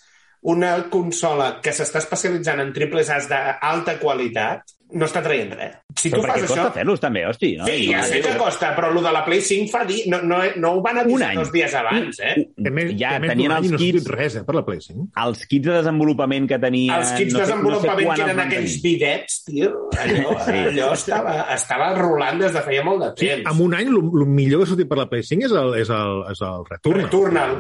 una consola que s'està especialitzant en triples A's d'alta qualitat, no està traient res. Si Però tu perquè fas costa això... fer-los també, hosti. No? Sí, ja sé que costa, però el de la Play 5 fa dir... No, no, no ho van avisar dos dies abans, eh? Més, ja més tenien els no kits, res, eh, per la Play 5. els kits de desenvolupament que tenia... Els kits no de sé- desenvolupament no sé que eren aquells bidets, tio, allò, Sí. allò estava, estava rolant des de feia molt de Sí, temps. en un any, el millor que ha sortit per la Play 5 és el, és el, és el Returnal. Returnal.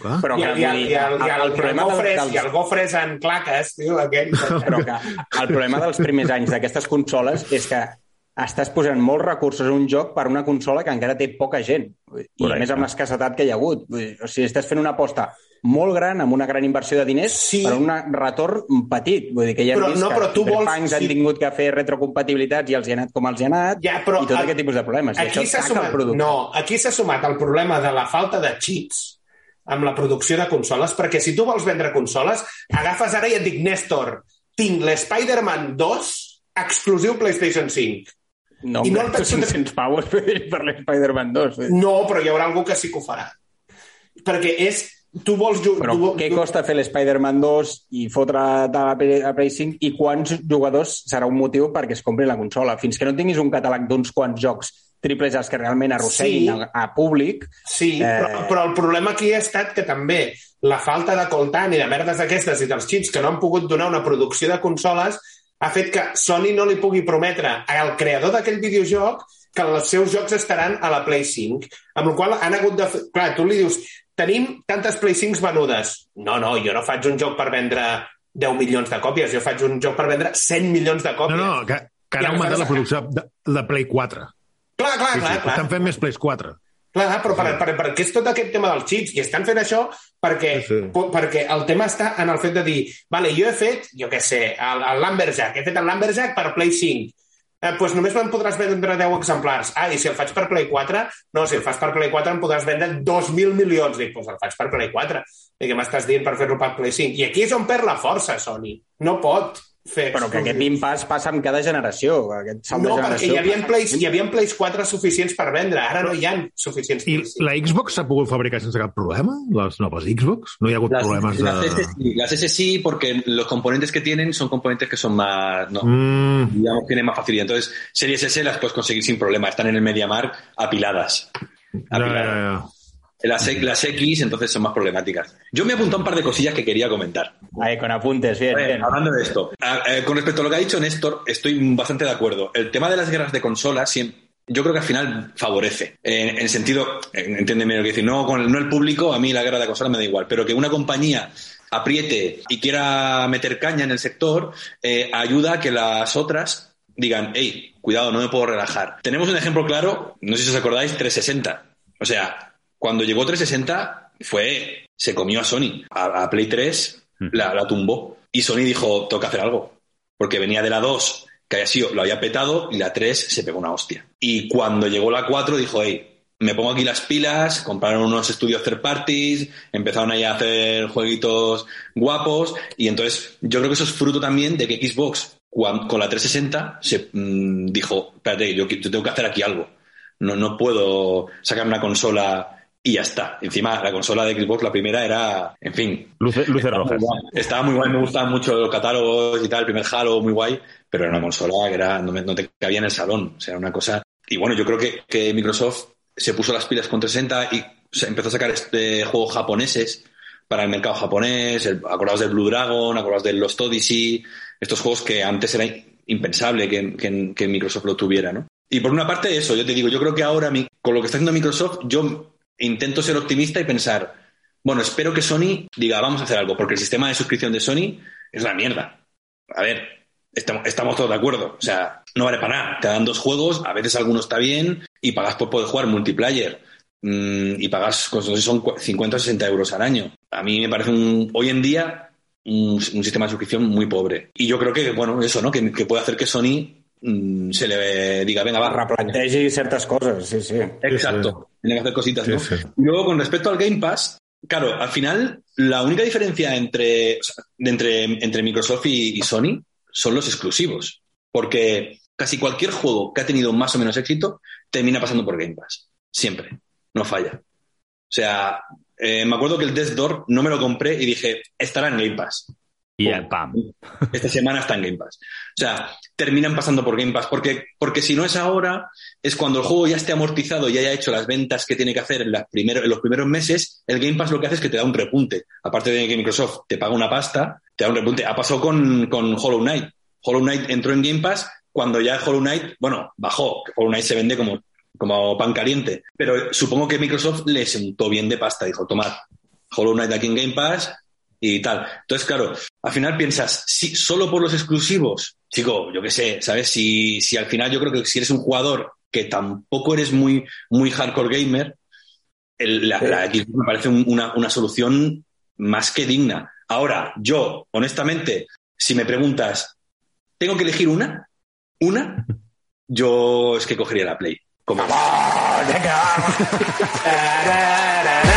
Clar. Però I el, i el, i el, i el, el problema del- gofres, dels- i el gofres en claques, tio, aquell. Però que el problema dels primers anys d'aquestes consoles és que estàs posant molts recursos en un joc per una consola que encara té poca gent. I Correcte. a més amb l'escassetat que hi ha hagut. Vull dir, O sigui, estàs fent una aposta molt gran, amb una gran inversió de diners, Sí. per un retorn petit. Vull dir que ja hem Però vist no, però que tu vols- sí. han tingut que fer retrocompatibilitats i els hi ha anat com els hi ha anat, Ja, però i tot el- aquest tipus de problemes. I Aquí això s'ha el sumat, producte. no, aquí s'ha sumat el problema de la falta de chips amb la producció de consoles, perquè si tu vols vendre consoles, agafes ara i et dic, Néstor, tinc l'Spider-Man 2 exclusiu PlayStation 5. No, I no el penso- 500 pavos per l'Spider-Man 2. vull dir. No, però hi haurà algú que sí que ho farà. Perquè és... Tu vols... Però tu, què tu- costa fer l'Spider-Man 2 i fotre de la Play 5 i quants jugadors serà un motiu perquè es compri la consola? Fins que no tinguis un catàleg d'uns quants jocs triples A's que realment arrosseguin Sí. a, a públic, Sí, Eh. però, però el problema aquí ha estat que també la falta de coltant i de merdes d'aquestes i dels xips que no han pogut donar una producció de consoles ha fet que Sony no li pugui prometre al creador d'aquell videojoc que els seus jocs estaran a la Play 5. Amb la qual han hagut de... fer- Clar, tu li dius, tenim tantes Play 5 venudes. No, no, jo no faig un joc per vendre 10 milions de còpies, jo faig un joc per vendre 100 milions de No, còpies. no, que, que I han augmentat la producció de, de Play 4. Clar, clar, Sí, clar, sí, clar. estan fent més Play 4. Clar, però per, per, perquè és tot aquest tema dels xips, i estan fent això perquè, Sí, sí. po- perquè el tema està en el fet de dir, vale, jo he fet, jo què sé, el, el Lumberjack, he fet el Lumberjack per Play 5, eh, doncs només me'n podràs vendre 10 exemplars. Ah, i si el faig per Play 4? No, si el fas per Play 4 em podràs vendre 2.000 milions. Dic, doncs el faig per Play 4. I què m'estàs dient per fer-lo per Play 5? I aquí és on perd la força, Sony. No pot fer però que aquest impàs passa amb cada generació. Aquest salt No, de perquè generació. hi havia, plays, hi havia Plays 4 suficients per vendre. Ara no hi ha suficients I Play 5. la Xbox s'ha pogut fabricar sense cap problema? Les noves Xbox? No hi ha hagut Las, problemes de... las S sí, las S sí, porque los componentes que tienen son componentes que son más, no, Mm, digamos, tienen más facilidad. Entonces, series S las puedes conseguir sin problema. Están en el MediaMark apiladas. ja, ja, apiladas. ja. Las, las X, entonces, son más problemáticas. Yo me he apuntado un par de cosillas que quería comentar. Ahí, con apuntes, bien, Bueno, bien. hablando de esto, a- eh, con respecto a lo que ha dicho Néstor, estoy bastante de acuerdo. El tema de las guerras de consolas, siem- yo creo que al final favorece. En, el sentido, en- entiéndeme lo que decir, no, con el, no el público, a mí la guerra de consolas me da igual, pero que una compañía apriete y quiera meter caña en el sector, eh, ayuda a que las otras digan, hey, cuidado, no me puedo relajar. Tenemos un ejemplo claro, no sé si os acordáis, 360. O sea, cuando llegó 360 fue, se comió a Sony, a, a Play 3 la, la tumbó. Y Sony dijo, toca hacer algo. Porque venía de la 2, que había sido, lo había petado, y la 3 se pegó una hostia. Y cuando llegó la 4 dijo, hey, me pongo aquí las pilas, compraron unos estudios third parties, empezaron ahí a hacer jueguitos guapos, y entonces yo creo que eso es fruto también de que Xbox con la 360 se mm, dijo, espérate, yo, yo tengo que hacer aquí algo. No, no puedo sacar una consola y ya está. Encima, la consola de Xbox, la primera, era, en fin, Luces, luces estaba muy rojas. guay. Estaba muy guay, me gustaban mucho los catálogos y tal, el primer Halo, muy guay, pero era una consola que era, no, me- no te cabía en el salón, o sea, era una cosa... Y bueno, yo creo que, que Microsoft se puso las pilas con 360 y se empezó a sacar este juegos japoneses para el mercado japonés, el, acordaos del Blue Dragon, acordaos del Lost Odyssey, estos juegos que antes eran impensable que, que- que Microsoft lo tuviera, ¿no? Y por una parte eso, yo te digo, yo creo que ahora mi- con lo que está haciendo Microsoft, yo intento ser optimista y pensar, bueno, espero que Sony diga, vamos a hacer algo, porque el sistema de suscripción de Sony es una mierda. A ver, estamos, estamos todos de acuerdo. O sea, no vale para nada. Te dan dos juegos, a veces alguno está bien y pagas por poder jugar multiplayer. Mm, y pagas, pues, no sé, son cua- 50 o 60 euros al año. A mí me parece un, hoy en día un, un sistema de suscripción muy pobre. Y yo creo que, bueno, eso, ¿no? Que, que puede hacer que Sony mm, se le diga, venga, va, Replantegi certes coses, sí, sí. Exacto. Tiene que hacer cositas, ¿no? Sí, sí. Y Luego, con respecto al Game Pass, claro, al final, la única diferencia entre, o sea, de entre, entre Microsoft y, y Sony son los exclusivos. Porque casi cualquier juego que ha tenido más o menos éxito termina pasando por Game Pass. Siempre. No falla. O sea, eh, me acuerdo que el Death Door no me lo compré y dije, estará en Game Pass. I el pam. Esta semana está en Game Pass. O sea, terminan pasando por Game Pass, porque, porque si no es ahora, es cuando el juego ya esté amortizado y haya hecho las ventas que tiene que hacer en, las primero- en los primeros meses, el Game Pass lo que hace es que te da un repunte. Aparte de que Microsoft te paga una pasta, te da un repunte. Ha pasado con, con Hollow Knight. Hollow Knight entró en Game Pass cuando ya Hollow Knight, bueno, bajó. Hollow Knight se vende como, como pan caliente. Pero supongo que Microsoft le sentó bien de pasta. Dijo, tomad, Hollow Knight aquí en Game Pass y tal. Entonces, claro, al final piensas, si solo por los exclusivos, chico, yo qué sé, ¿sabes? Si, si al final yo creo que si eres un jugador que tampoco eres muy, muy hardcore gamer, el- la, la Xbox me parece un- una, una solución más que digna. Ahora, yo, honestamente, si me preguntas, ¿tengo que elegir una? ¿Una? Yo es que cogería la Play. Como,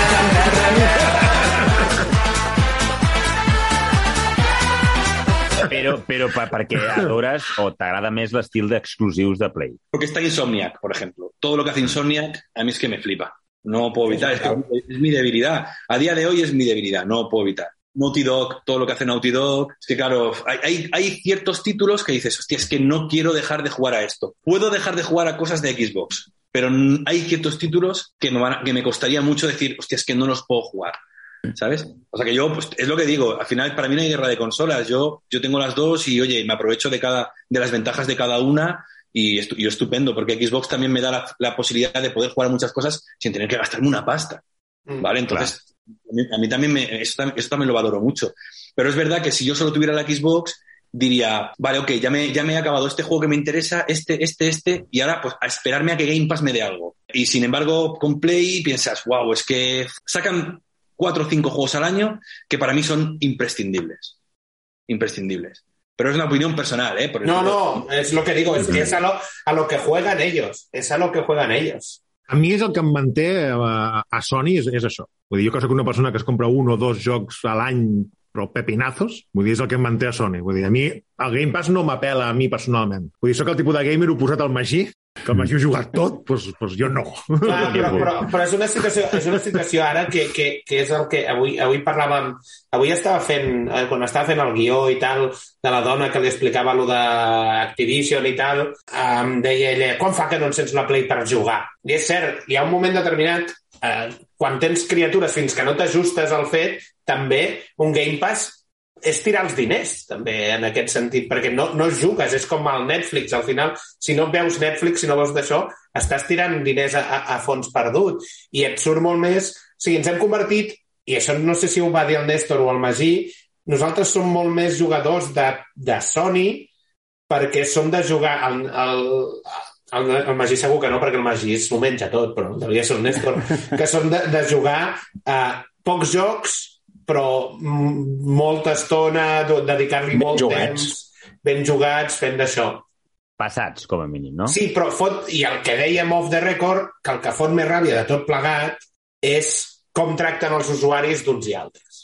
Però, però per, perquè adores o t'agrada més l'estil d'exclusius de Play. Porque está Insomniac, por ejemplo. Todo lo que hace Insomniac a mí es que me flipa. No puedo evitar, es, que es mi debilidad. A día de hoy es mi debilidad, no puedo evitar. Naughty Dog, todo lo que hace Naughty Dog. Es que claro, hay, hay, hay ciertos títulos que dices, hostia, es que no quiero dejar de jugar a esto. Puedo dejar de jugar a cosas de Xbox, pero hay ciertos títulos que me, van a- que me costaría mucho decir, hostia, es que no los puedo jugar. ¿Sabes? O sea que yo, pues es lo que digo, al final para mí no hay guerra de consolas. Yo, yo tengo las dos y oye, me aprovecho de cada, de las ventajas de cada una y, estu- y estupendo, porque Xbox también me da la, la posibilidad de poder jugar muchas cosas sin tener que gastarme una pasta. Mm. ¿Vale? Entonces, a mí, a mí también me, eso, eso también lo valoro mucho. Pero es verdad que si yo solo tuviera la Xbox, diría, vale, ok, ya me, ya me he acabado este juego que me interesa, este, este, este, y ahora pues a esperarme a que Game Pass me dé algo. Y sin embargo, con Play piensas, wow, es que sacan cuatro o cinco juegos al año que para mí son imprescindibles. Imprescindibles. Pero es una opinión personal, ¿eh? Por No, no, es lo que digo, es que es a lo, a lo que juegan ellos, es a lo que juegan ellos. A mi és el que em manté a, a Sony, és, és això. Vull dir, jo que soc una persona que es compra un o dos jocs a l'any però pepinazos, vull dir, és el que em manté a Sony. Vull dir, a mi el Game Pass no m'apela a mi personalment. Vull dir, sóc el tipus de gamer oposat al Magí, que ha jugat tot, doncs, doncs jo no. Clar, però, però, però és una situació, és una situació ara que, que, que és el que avui, avui parlàvem... Avui estava fent, eh, quan estava fent el guió i tal, de la dona que li explicava lo d'Activision i tal, em deia ella, quan fa que no encens la Play per jugar? I és cert, hi ha un moment determinat, eh, quan tens criatures fins que no t'ajustes al fet, també un Game Pass és tirar els diners, també, en aquest sentit, perquè no, no jugues, és com el Netflix, al final, si no veus Netflix, si no veus d'això, estàs tirant diners a, a, a fons perdut, i et surt molt més... O sigui, ens hem convertit, i això no sé si ho va dir el Néstor o el Magí, nosaltres som molt més jugadors de, de Sony perquè som de jugar... El, el, el, el Magí segur que no, perquè el Magí s'ho menja tot, però devia ser el Néstor, que som de, de jugar a pocs jocs, però molta estona, dedicar-li molt jugats. temps, ben jugats, fent d'això. Passats, com a mínim, no? Sí, però fot, i el que dèiem off the record, que el que fot més ràbia de tot plegat és com tracten els usuaris d'uns i altres.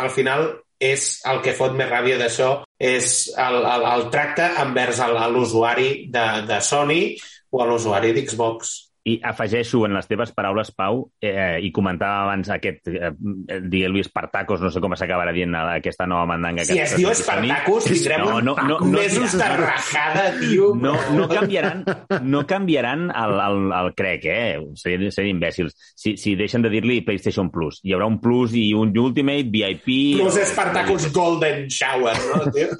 Al final, és el que fot més ràbia d'això, és el, el, el tracte envers l'usuari de, de Sony o l'usuari d'Xbox. I afegeixo en les teves paraules, Pau, eh, i comentava abans aquest, eh, digueu-li Espartacos, no sé com s'acabarà dient aquesta nova mandanga. Si que es diu. Espartacus, tindrem No, no, no, no, mesos de rajada, tio. no, no canviaran, no canviaran el, el, el crec, eh? Serien, serien imbècils. Si, si deixen de dir-li PlayStation Plus. Hi haurà un Plus i un Ultimate, VIP... Plus o- Espartacus Golden Shower, no, tio?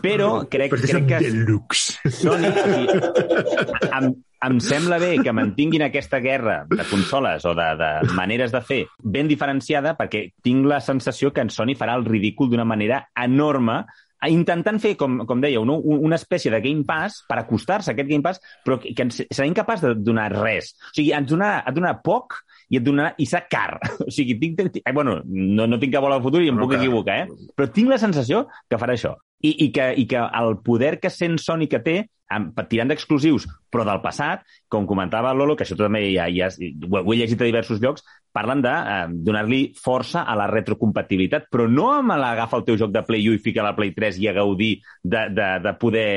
Però crec, crec que deluxe. Sony... Sigui, em, em sembla bé que mantinguin aquesta guerra de consoles o de, de maneres de fer ben diferenciada perquè tinc la sensació que en Sony farà el ridícul d'una manera enorme intentant fer, com, com dèieu, no? Un- una espècie de Game Pass per acostar-se a aquest Game Pass, però que, que serà incapaç de donar res. O sigui, ens donarà, et donarà poc i et donarà, i serà car. O sigui, tinc, eh, bueno, no, no tinc cap bola al futur i em Però puc que- equivocar, eh? Però tinc la sensació que farà això. I, i, que, I que el poder que sent Sony que té, amb, tirant d'exclusius, però del passat, com comentava Lolo, que això també ja, ja, ho, ho he llegit a diversos llocs, parlen de eh, donar-li força a la retrocompatibilitat, però no amb l'agafa el teu joc de Play 1 i fica la Play 3 i a gaudir de, de, de poder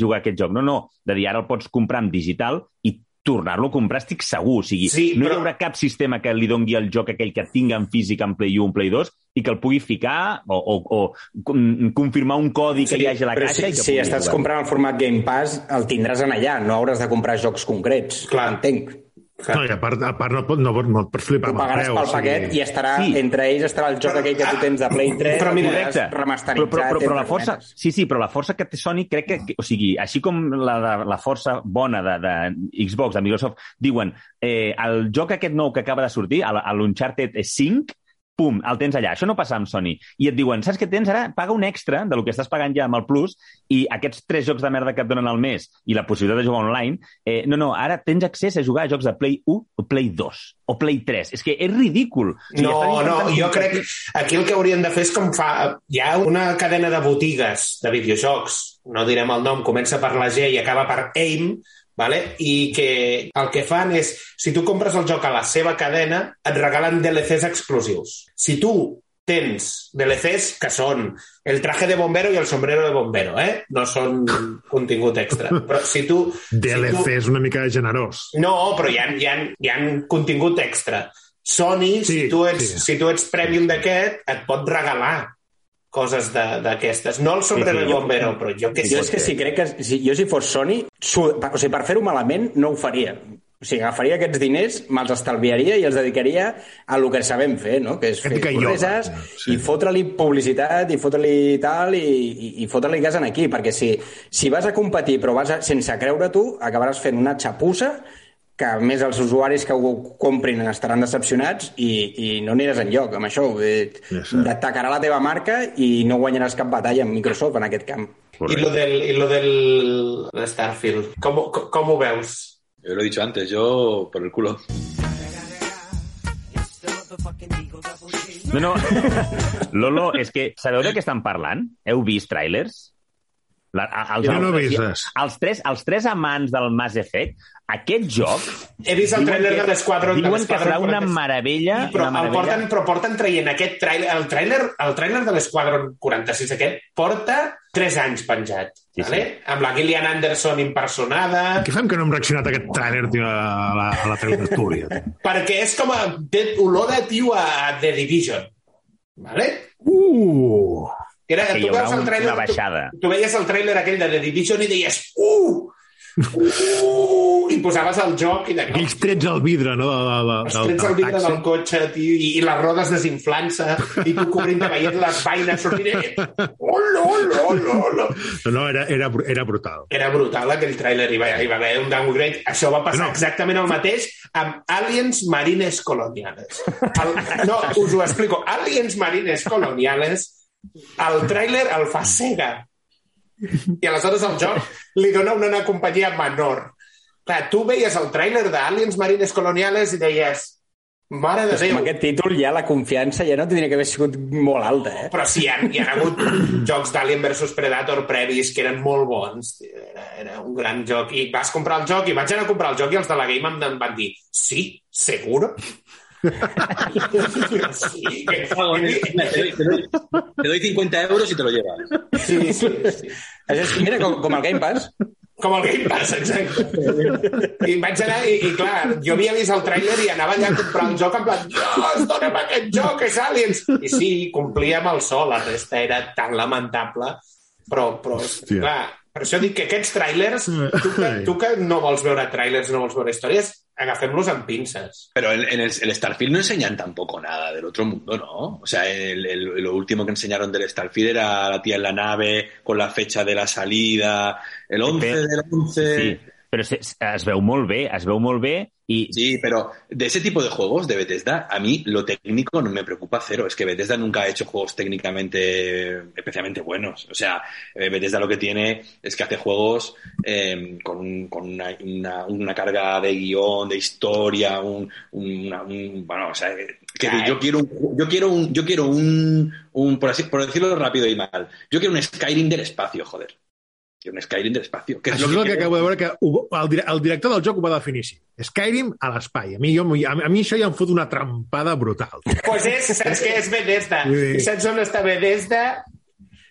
jugar aquest joc. No, no, de dir, ara el pots comprar en digital i tornar-lo a comprar, estic segur. O sigui, Sí, no però- hi haurà cap sistema que li dongui el joc aquell que tinga en físic en Play 1, Play 2, i que el pugui ficar o, o, o confirmar un codi que hi hagi a la caixa. si, i que si estàs jugar. comprant el format Game Pass, el tindràs en allà, no hauràs de comprar jocs concrets. Clar. Entenc. No, i a part, a part no, pot, no, no et pots flipar amb el pagaràs preu. pel o sigui, paquet i estarà, Sí. entre ells estarà el joc aquell que tu tens de Play 3, Però mira, Correcte. remasteritzat. Però, però, però, però la força, sí, sí, però la força que té Sony crec que, que o sigui, així com la, de, la força bona de, de Xbox, de Microsoft, diuen eh, el joc aquest nou que acaba de sortir, l'Uncharted 5, pum, el tens allà. Això no passa amb Sony. I et diuen, saps què tens ara? Paga un extra del que estàs pagant ja amb el Plus i aquests tres jocs de merda que et donen al mes i la possibilitat de jugar online, eh, no, no, ara tens accés a jugar a jocs de Play 1 o Play 2 o Play 3. És que és ridícul. O sigui, No, no, jo crec competir- aquí el que haurien de fer és com fa... Hi ha una cadena de botigues de videojocs, no direm el nom, comença per la G i acaba per AIM, vale? i que el que fan és, si tu compres el joc a la seva cadena, et regalen DLCs exclusius. Si tu tens DLCs que són el traje de bombero i el sombrero de bombero, eh? No són contingut extra. Però si tu... DLC si tu... és una mica generós. No, però hi ha, hi ha, hi ha contingut extra. Sony, Sí, si, tu ets, sí. si tu ets premium d'aquest, et pot regalar coses de- d'aquestes. No el sombrero Sí, sí, de jo- bombero, però jo què Jo sé. és que si crec que si, jo si fos Sony, su, o sigui, per fer-ho malament no ho faria. O sigui, agafaria aquests diners, me'ls estalviaria i els dedicaria a lo que sabem fer, no? que és fer correses sí. i fotre-li publicitat i fotre-li tal i, i, i fotre-li gas en aquí, perquè si, si vas a competir però vas a, sense creure tu, acabaràs fent una xapussa que a més els usuaris que ho comprin estaran decepcionats i, i no aniràs enlloc amb això. T'atacarà la teva marca i no guanyaràs cap batalla amb Microsoft en aquest camp. I lo del, i lo del de Starfield, com, com, com ho veus? Yo lo he dicho antes, yo por el culo. No, no. Lolo, és que sabeu de què estan parlant? Heu vist trailers? La, a- els, Jo no he els- vist res. Els tres, els tres amants del Mass Effect, aquest joc... He vist el que- de l'Esquadron. Diuen que serà una 46. meravella. I però, una el meravella. porten, però porten traient aquest trailer, el trailer, el trailer de l'Esquadron 46 aquest porta 3 anys penjat, Sí, sí. vale? amb la Gillian Anderson impersonada, Què fem que no hem reaccionat a aquest tràiler, tio, a la, a la tertúlia? perquè és com a... té olor de tio a The Division. Vale? Uh! Era, Que hi tu haurà veus el trailer, una baixada. Tu, tu veies el trailer aquell de The Division i deies uh! Uh! I posaves el joc i de Aquells trets al vidre, no? De, de, de, els del, trets al del vidre taxi. del cotxe, tio, i, i les rodes desinflant-se, i tu cobrint veient les vaines sortint. i- Hola, hola, hola, hola. No, no, era, era, era brutal. Era brutal aquell tràiler, hi, va, hi va haver un downgrade. Això va passar No. exactament el mateix amb Aliens Marines Coloniales. El, no, us ho explico. Aliens Marines Coloniales, el tràiler el fa Sega. I aleshores el joc li dona una companyia menor. Clar, tu veies el tràiler d'Aliens Marines Coloniales i deies mare de Doncs amb Déu, aquest títol ja la confiança ja no tindria que haver sigut molt alta, eh? però sí, hi ha, hi ha hagut jocs d'Alien vs Predator previs que eren molt bons. Era, era un gran joc. I vas comprar el joc, i vaig anar a comprar el joc i els de la Game em van dir sí, seguro? Sí, que... Te doy, te doy- te doy 50 euros y te lo llevas. sí, sí, sí. Mira, com, com el Game Pass. Com el Game Pass, exacte. I vaig anar, i, i clar, jo havia vist el tràiler i anava allà a comprar el joc en plan, Dios, dona'm aquest joc, que és Aliens! I sí, complia amb el sol, la resta era tan lamentable, però, però Hòstia. clar, per això dic que aquests tràilers, tu que, tu que no vols veure tràilers, no vols veure històries, agafem-los amb pinces. Pero en, en el, el Starfield no enseñan tampoco nada del otro mundo, ¿no? O sea, el, el- lo último que enseñaron del Starfield era la tía en la nave con la fecha de la salida, el 11 Pero- del 11. Sí, però se, es veu molt bé, es veu molt bé i Sí, pero de ese tipo de juegos de Bethesda, a mí lo técnico no me preocupa cero. Es que Bethesda nunca ha hecho juegos técnicamente especialmente buenos. O sea, eh, Bethesda lo que tiene es que hace juegos eh, con, un- con una, una- una carga de guion, de historia, un, una- un- bueno, o sea, que Ay. yo quiero un, yo quiero un, yo quiero un, un por así, por decirlo rápido y mal, yo quiero un Skyrim del espacio, joder. Quiero un Skyrim. Que es Això és lo el que quiero. acabo de veure que ho- el, el director del joc ho va definir així. Skyrim a l'espai. A, mi, jo, a, a mi això ja em fot una trampada brutal. Pues és, saps què és Bethesda? Sí. I saps on està Bethesda?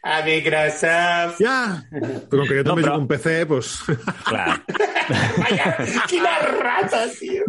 A Microsoft. Ja, però com que jo No, també però- soc un PC, doncs... clar, Vaya, quina rata, tio.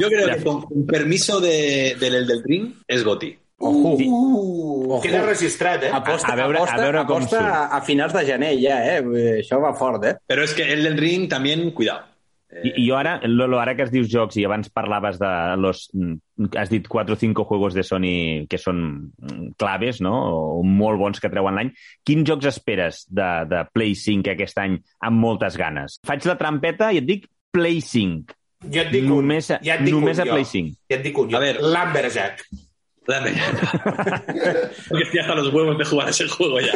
Yo creo que con, con permiso de, del Elden Ring es Goti. Ojo. Sí. Uh, queda registrat, eh? Aposta, A- a veure- aposta, a veure com aposta surt. a, a finals de gener ja, eh? Això va fort, eh? Pero es que Elden Ring también, cuidado. I, i jo ara, Lolo, ara que es dius jocs i abans parlaves de los... mm, Has dit 4 o 5 juegos de Sony que són mm, claves, no? O molt bons que treuen l'any. Quins jocs esperes de, de Play 5 aquest any amb moltes ganes? Faig la trampeta i et dic Play 5. Jo et dic un. Només a- ja et dic només un, a. Play 5. Ja et dic un, jo. A ver. Lumberjack. Dame. Porque estoy hasta los huevos de jugar ese juego ya.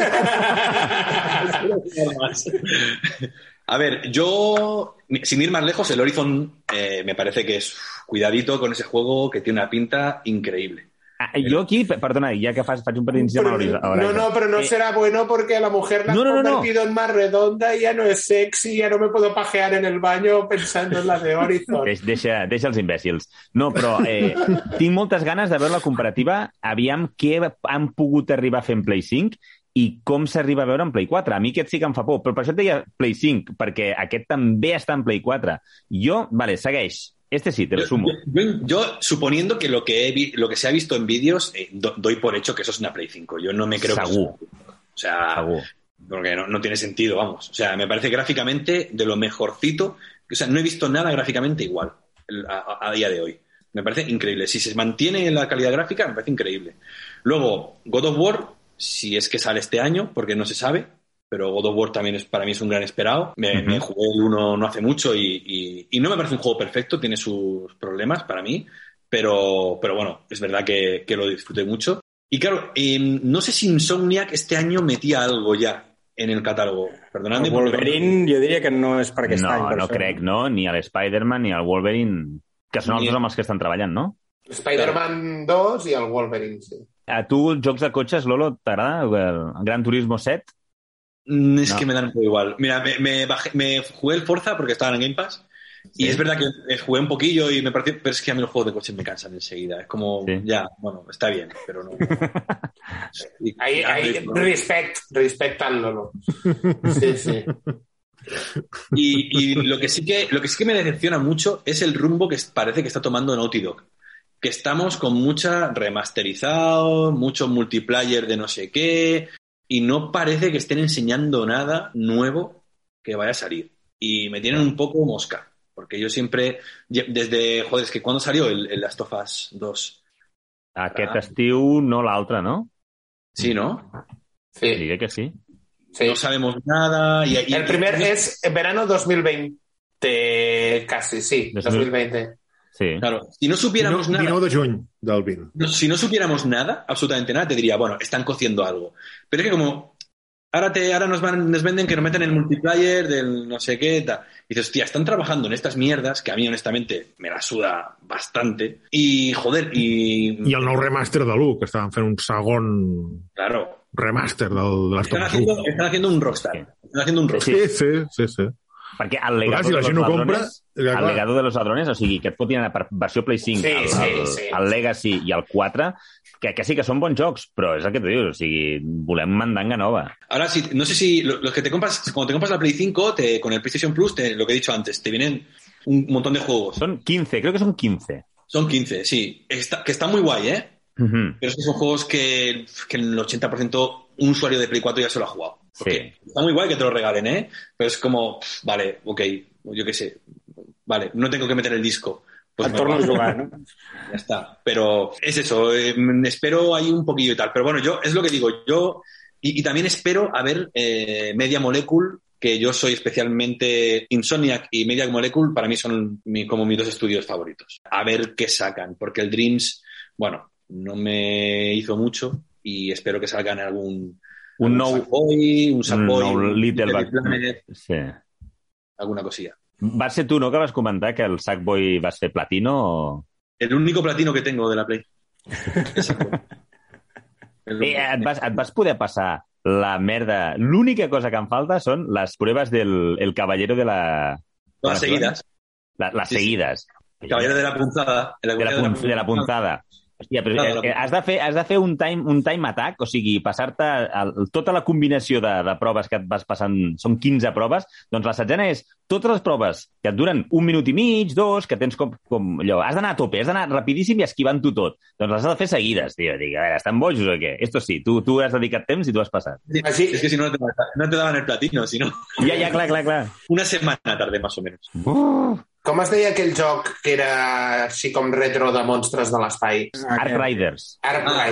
A ver, yo, sin ir más lejos, el Horizon eh, me parece que es cuidadito con ese juego que tiene una pinta increíble. Ah, jo aquí, per- perdona, ja que fas, faig un petit Pero- l'Horizon. no, no, pero no Eh, será bueno porque la mujer la No, ha no, no, no. convertido en más redonda y ya no es sexy, ya no me puedo pajear en el baño pensando en la de Horizon. Deix, deixa, deixa els imbècils. No, però eh, tinc moltes ganes de veure la comparativa, aviam què han pogut arribar a fer en Play 5 i com s'arriba a veure en Play 4. A mi aquest sí que em fa por, però per això et deia Play 5, perquè aquest també està en Play 4. Jo, vale, segueix. Este sí, te lo sumo. Yo, yo- yo, suponiendo que lo que, he lo que se ha visto en vídeos, eh, do- doy por hecho que eso es una Play 5. Yo no me creo que Segur. eso- O sea, Segur. porque no, no tiene sentido, vamos. O sea, me parece gráficamente de lo mejorcito. O sea, no he visto nada gráficamente igual el- a, a- a día de hoy. Me parece increíble. Si se mantiene la calidad gráfica, me parece increíble. Luego, God of War, si es que sale este año, porque no se sabe, pero God of War también es, para mí es un gran esperado. Me, Ujú. me jugué el 1 no hace mucho y, y- y no me parece un juego perfecto, tiene sus problemas para mí, pero, pero bueno, es verdad que, que lo disfruté mucho. Y claro, em, no sé si Insomniac este año metía algo ya en el catálogo. Perdonadme. El por- Wolverine jo diria que no és per aquest No, per no això. crec, no? Ni a l'Spider-Man ni al Wolverine, que són els Ni- dos amb els que estan treballant, no? Spider-Man 2 i el Wolverine, sí. A tu, els jocs de cotxes, Lolo, t'agrada? El Gran Turismo 7? Mm, Es No. que me dan un poco igual. Mira, me, me, bajé- me jugué el Forza porque estaba en Game Pass. Y Sí. es verdad que jugué un poquillo y me pareció, pero es que a mí los juegos de coches me cansan enseguida. Es como, Sí. ya, bueno, está bien, pero no. Y- Ahí, ahí, ¿no? respect, respect al Lolo. Sí, sí. Y, y lo, que sí que, lo que sí que me decepciona mucho es el rumbo que parece que está tomando Naughty Dog. Que estamos con mucha remasterizado, mucho multiplayer de no sé qué, y no parece que estén enseñando nada nuevo que vaya a salir. Y me tienen un poco mosca, porque yo siempre, desde, joder, es que cuando salió el, el Last of Us 2, Aquest Ah. estiu, no l'altre, no? sí, ¿no? sí, Diré que sí. sí. No sabemos nada. Y, y- El primer es en verano 2020, casi, sí, 2020. Sí. Claro, si no supiéramos 19, nada. 19 de juny del 20. No, si no supiéramos nada, absolutamente nada, te diría, bueno, están cociendo algo. Pero es que como ahora, te, ahora nos, van, nos venden que nos meten el multiplayer del no sé qué, tal. Y dices, hostia, están trabajando en estas mierdas, que a mí honestamente me la suda bastante. Y joder, y... I el nou remaster de l'1, que estaven fent un segon Claro, remaster del, de les están Thomas haciendo, están haciendo un rockstar. Están haciendo un rockstar. Sí, sí, sí, sí. Perquè el Però legado, clar, si la de gent los ho compra, ladrones, clar, el clar. legado de los ladrones, o sigui, que et fotin anar per versió Play 5, Sí, el, sí, el, sí. el Legacy i el 4, que, que sí que són bons jocs, però és el que tu dius, o sigui, volem mandanga nova. Ahora sí, no sé si lo- los que te compras, cuando te compras la Play 5, te, con el PlayStation Plus, te- lo que he dicho antes, te vienen un montón de juegos. Son 15, creo que son 15. Son 15, sí. Está, que está muy guay, ¿eh? Ujú. Pero es que son juegos que, que el 80% un usuario de Play 4 ya se lo ha jugado. Porque Sí. Está muy guay que te lo regalen, ¿eh? Pero es como, vale, ok, yo qué sé. Vale, no tengo que meter el disco. Pues Et me torno a lo bajo. jugar, no? Ya está. Pero es eso, eh, mm, espero ahí un poquillo y tal. Pero bueno, yo, es lo que digo, yo, y, y también espero a ver eh, Media Molecule, que yo soy especialmente Insomniac y Media Molecule, para mí son mi- como mis dos estudios favoritos. A ver qué sacan, porque el Dreams, bueno, no me hizo mucho y espero que salgan algún, Un nou- Sackboy, un Sackboy, un Little Little Planet, Sí. alguna cosilla. Va ser tu, no, que vas comentar que el Sackboy va ser platino o... El único platino que tengo de la Play. El Eh, et, vas, et vas poder passar la merda... L'única cosa que em falta són les proves del el Caballero de la... Todas seguidas. La, les Sí, sí. seguides. Caballero de la punzada. el de la, de la puntada. Hòstia, però Claro, eh, la- has de fer, has de fer un, time, un time attack, o sigui, passar-te tota la combinació de, de proves que et vas passant, són 15 proves, doncs la setzena és totes les proves que et duren un minut i mig, dos, que tens com, com allò, has d'anar a tope, has d'anar rapidíssim i esquivant-ho tot. Doncs les has de fer seguides, tio. Dic, a veure, estan bojos o què? Esto sí, tu, tu has dedicat temps i tu has passat. Així, Es que si no, no te, no te daban el platino, sino Ja, ja, clar, clar, clar. una semana tarde más o menos. Com es deia aquell joc que era així com retro de monstres de l'espai? Arc Riders. Ark Ah.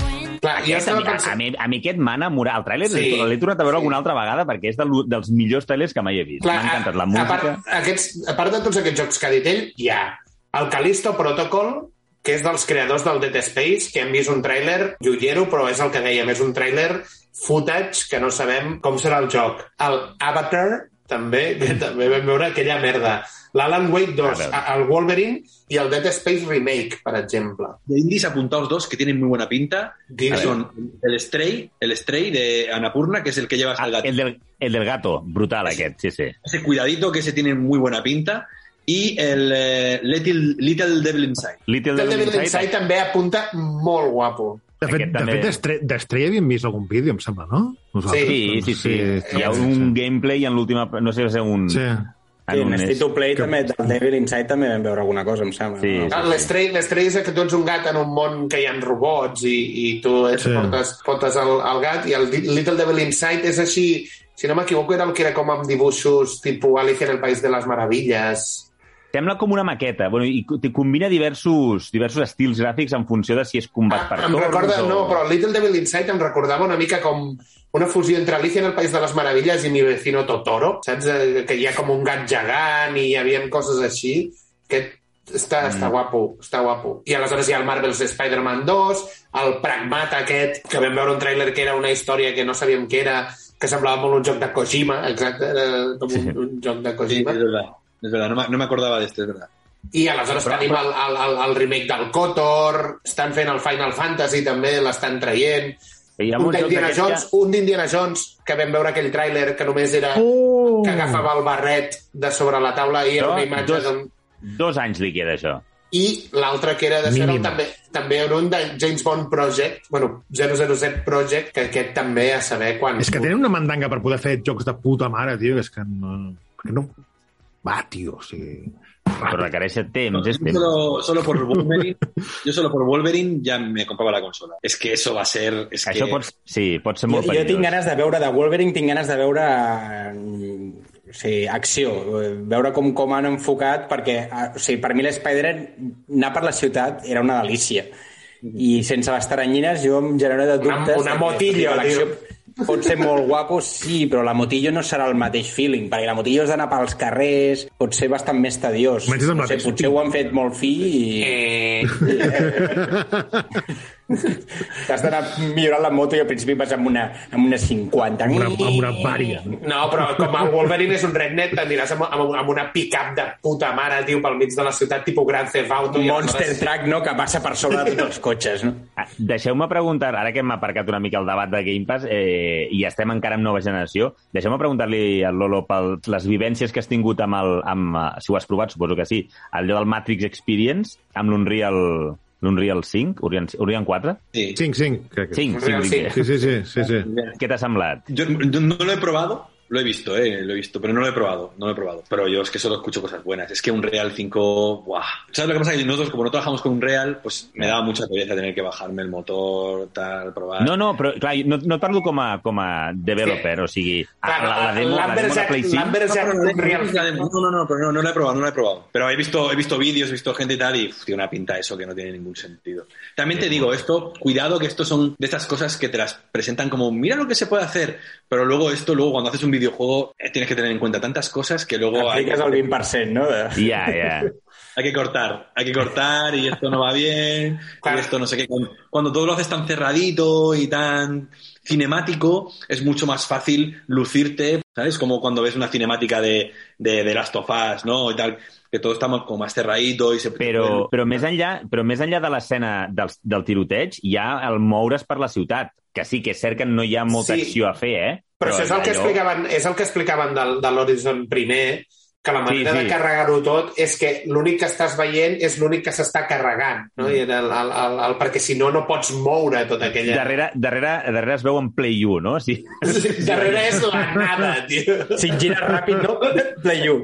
Friend. Clar, jo Aquest, a, estava mi, a, pensant... mi, a mi aquest m'ha enamorat. El tràiler Sí. l'he tornat a veure Sí. alguna altra vegada perquè és de, dels millors trailers que mai he vist. M'ha encantat la música. A part, aquests, a part de tots aquests jocs que ha dit ell, hi ha el Callisto Protocol, que és dels creadors del Dead Space, que hem vist un tràiler llollero, però és el que dèiem, és un tràiler footage que no sabem com serà el joc. El Avatar, també, que també vam veure aquella merda. L'Alan Wake 2, A el Wolverine i el Dead Space Remake, per exemple. De indies apuntados dos que tienen muy buena pinta. Que son el Stray, el Stray de Anapurna, que es el que llevas Ah, al gato. el, del, el del gato, brutal aquest, sí, sí. Ese cuidadito que ese tiene muy buena pinta. Y el eh, Little, Little Devil Inside. Little Devil Devil Inside, Inside també apunta molt guapo. De fet, Aquest de també- fet d'Estre- d'Estrella havíem vist algun vídeo, em sembla, no? Nosaltres. Sí, sí, sí. Hi ha un gameplay en l'última... No sé si és un... Sí. Sí, en State to Play també, del Devil Inside també vam veure alguna cosa, em sembla. Sí, no? sí. Ah, L'estrell l'estrell és que tu ets un gat en un món que hi ha robots i, i tu ets, Sí. sí. portes, portes el, el gat i el Little Devil Inside és així, si no m'equivoco era el que era com amb dibuixos tipus Alicia en el País de les Meravilles. Sembla com una maqueta. Bueno, I combina diversos, diversos estils gràfics en funció de si és combat per Ah, em recorda, o... no, però Little Devil Inside em recordava una mica com una fusió entre Alicia en el País de les Meravilles i mi vecino Totoro, saps? Eh, Que hi ha com un gat gegant i hi havia coses així. Que està, mm. està guapo, està guapo. I aleshores hi ha el Marvel's Spider-Man 2, el Pragmat aquest, que vam veure un tràiler que era una història que no sabíem què era, que semblava molt un joc de Kojima, exacte, era com un, un joc de Sí, Kojima. es Es verdad, no me, no me acordaba de este, es verdad. I aleshores Però- tenim el, el, el, el remake del Kotor, estan fent el Final Fantasy també, l'estan traient. Hi ha Un d'Indiana Jones, un d'Indiana Jones, que vam veure aquell tràiler que només era Oh! que agafava el barret de sobre la taula i era una imatge dos- que dos anys li queda, això. I l'altre que era de ser també, també era un de James Bond Project, bueno, 007 Project, que aquest també a saber quan... És que tenen una mandanga per poder fer jocs de puta mare, tio, és que no... Que no... Va, tio, o sigui... Però requereix temps, és Yo temps. solo, solo por Wolverine, yo solo por Wolverine ya me compraba la consola. Es que eso va a ser... Es Això que... pot, sí, pot ser Jo, molt jo tinc perillós. ganes de veure de Wolverine, tinc ganes de veure mm, o sigui, acció, veure com, com han enfocat, perquè o sigui, per mi l'Spider anar per la ciutat era una delícia. I sense les taranyines jo em genera de Una- dubtes. una de que, motillo, l'acció Pot ser molt guapo, sí, però la motillo no serà el mateix feeling, perquè la motillo has d'anar pels carrers, pot ser bastant més tediós. Sé, potser ho han fet molt fi i... Eh, T'has d'anar millorant la moto i al principi vas amb una, amb una 50. Amb una, amb una vària. no, però com el Wolverine és un rednet, t'aniràs amb, amb, amb una pick-up de puta mare, tio, pel mig de la ciutat, tipus Grand Theft Auto. Un monster aleshores- truck, no?, que passa per sobre de tots els cotxes, no? Ah, Deixeu-me preguntar, ara que hem aparcat una mica el debat de Game Pass, eh, i estem encara en nova generació. Deixeu-me preguntar-li al Lolo per les vivències que has tingut amb el... Amb, eh, si ho has provat, suposo que sí, allò del Matrix Experience, amb l'Unreal l'Unreal 5, Unreal, Unreal 4? Sí. 5, 5, crec que 5, Unreal 5, 5. Sí, sí, sí, sí, sí. Què t'ha semblat? Yo no lo he probado, lo he visto, eh, lo he visto, pero no lo he probado, no lo he probado. Pero yo es que solo escucho cosas buenas. Es que un Real 5, ¡buah! ¿Sabes lo que pasa? Que nosotros, como no trabajamos con un Real, pues me daba mucha pereza tener que bajarme el motor, tal, probar. No, no, però clar, no, no parlo com a, com a developer, o sigui, Clar, la, la demo, la demo de Play 5... l'Amberjack No, no, no, no, no, no, pero no, no lo he probado, no lo he probado. Pero he visto, he visto vídeos, he visto gente y tal, y uf, tiene una pinta eso que no tiene ningún sentido. También te digo, esto, cuidado que estos son de estas cosas que te las presentan como, mira lo que se puede hacer, pero luego esto, luego cuando haces un videojuego, eh, tienes que tener en cuenta tantas cosas que luego hay, Apliques el 20%, no? Ja, ja. hay que cortar, hay que cortar y esto no va bien, Claro. y esto no sé qué. Cuando, cuando todo lo haces tan cerradito y tan cinemático, es mucho más fácil lucirte, ¿sabes? Como cuando ves una cinemática de, de, de Last of Us, ¿no? Y tal, que todo está más- como más cerradito y se... Però, però, més enllà, però més enllà de l'escena del, del tiroteig, hi ha el moure's per la ciutat, que sí que és cert que no hi ha molta Sí. acció a fer, eh? Però això és el que allò- explicaven, és el que explicaven del, de l'Horizon primer, que la manera Sí, sí, sí. de carregar-ho tot és que l'únic que estàs veient és l'únic que s'està carregant, no? Mm. I el, el, el, el, perquè si no, no pots moure tota aquella... Darrere, darrere, darrere es veu en Play 1, no? Sí. Darrere és la nada, tio. Si gira ràpid, no? Play you.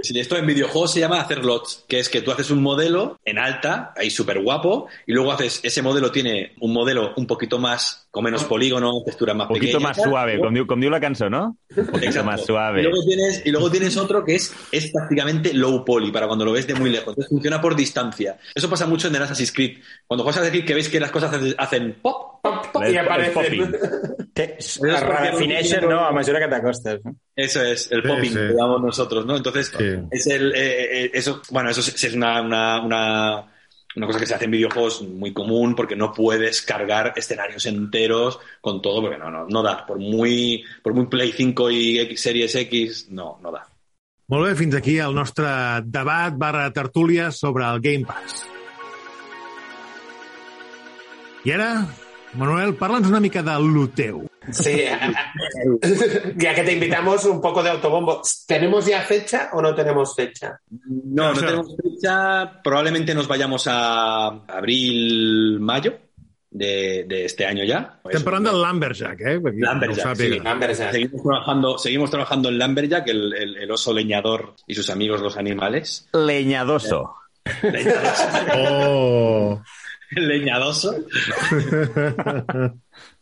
Sí, esto en videojuegos se llama hacer lots, que es que tú haces un modelo en alta, ahí súper guapo, y luego haces, ese modelo tiene un modelo un poquito más, con menos polígonos, textura más Un poquito pequeña. más tal, suave, luego- com diu, la cançó, no? Un poquito Exacto. más Y suave. luego, tienes, y luego tienes otro que es, es prácticamente low poly, para cuando lo ves de muy lejos. Entonces funciona por distancia. Eso pasa mucho en el Assassin's Creed. Cuando juegas a decir que veis que las cosas hacen, pop, Pop, pop, el aparecen. Te, redefineixen, no?, a que t'acostes. No? Eso es, el Sí, popping sí. que llamamos nosotros, ¿no? Entonces, Sí. es el, eh, eh, eso, bueno, eso es, es una, una, una, una cosa que se hace en videojuegos muy común porque no puedes cargar escenarios enteros con todo porque no, no, no da. Por muy, por muy Play 5 y X, Series X, no, no da. Molt bé, fins aquí el nostre debat barra tertúlia sobre el Game Pass. I ara, Manuel, parla'ns una mica de lo teu. Sí, ya que te invitamos un poco de autobombo. ¿Tenemos ya fecha o no tenemos fecha? No, no tenemos fecha. Probablemente nos vayamos a abril, mayo de, de este año ya. Estem parlant del Lumberjack, eh? Perquè Lumberjack, no ho sí. sàpiga. Lumberjack. Seguimos trabajando, seguimos trabajando en Lumberjack, el, el, el oso leñador y sus amigos los animales. Leñadoso. Oh! Leñadoso.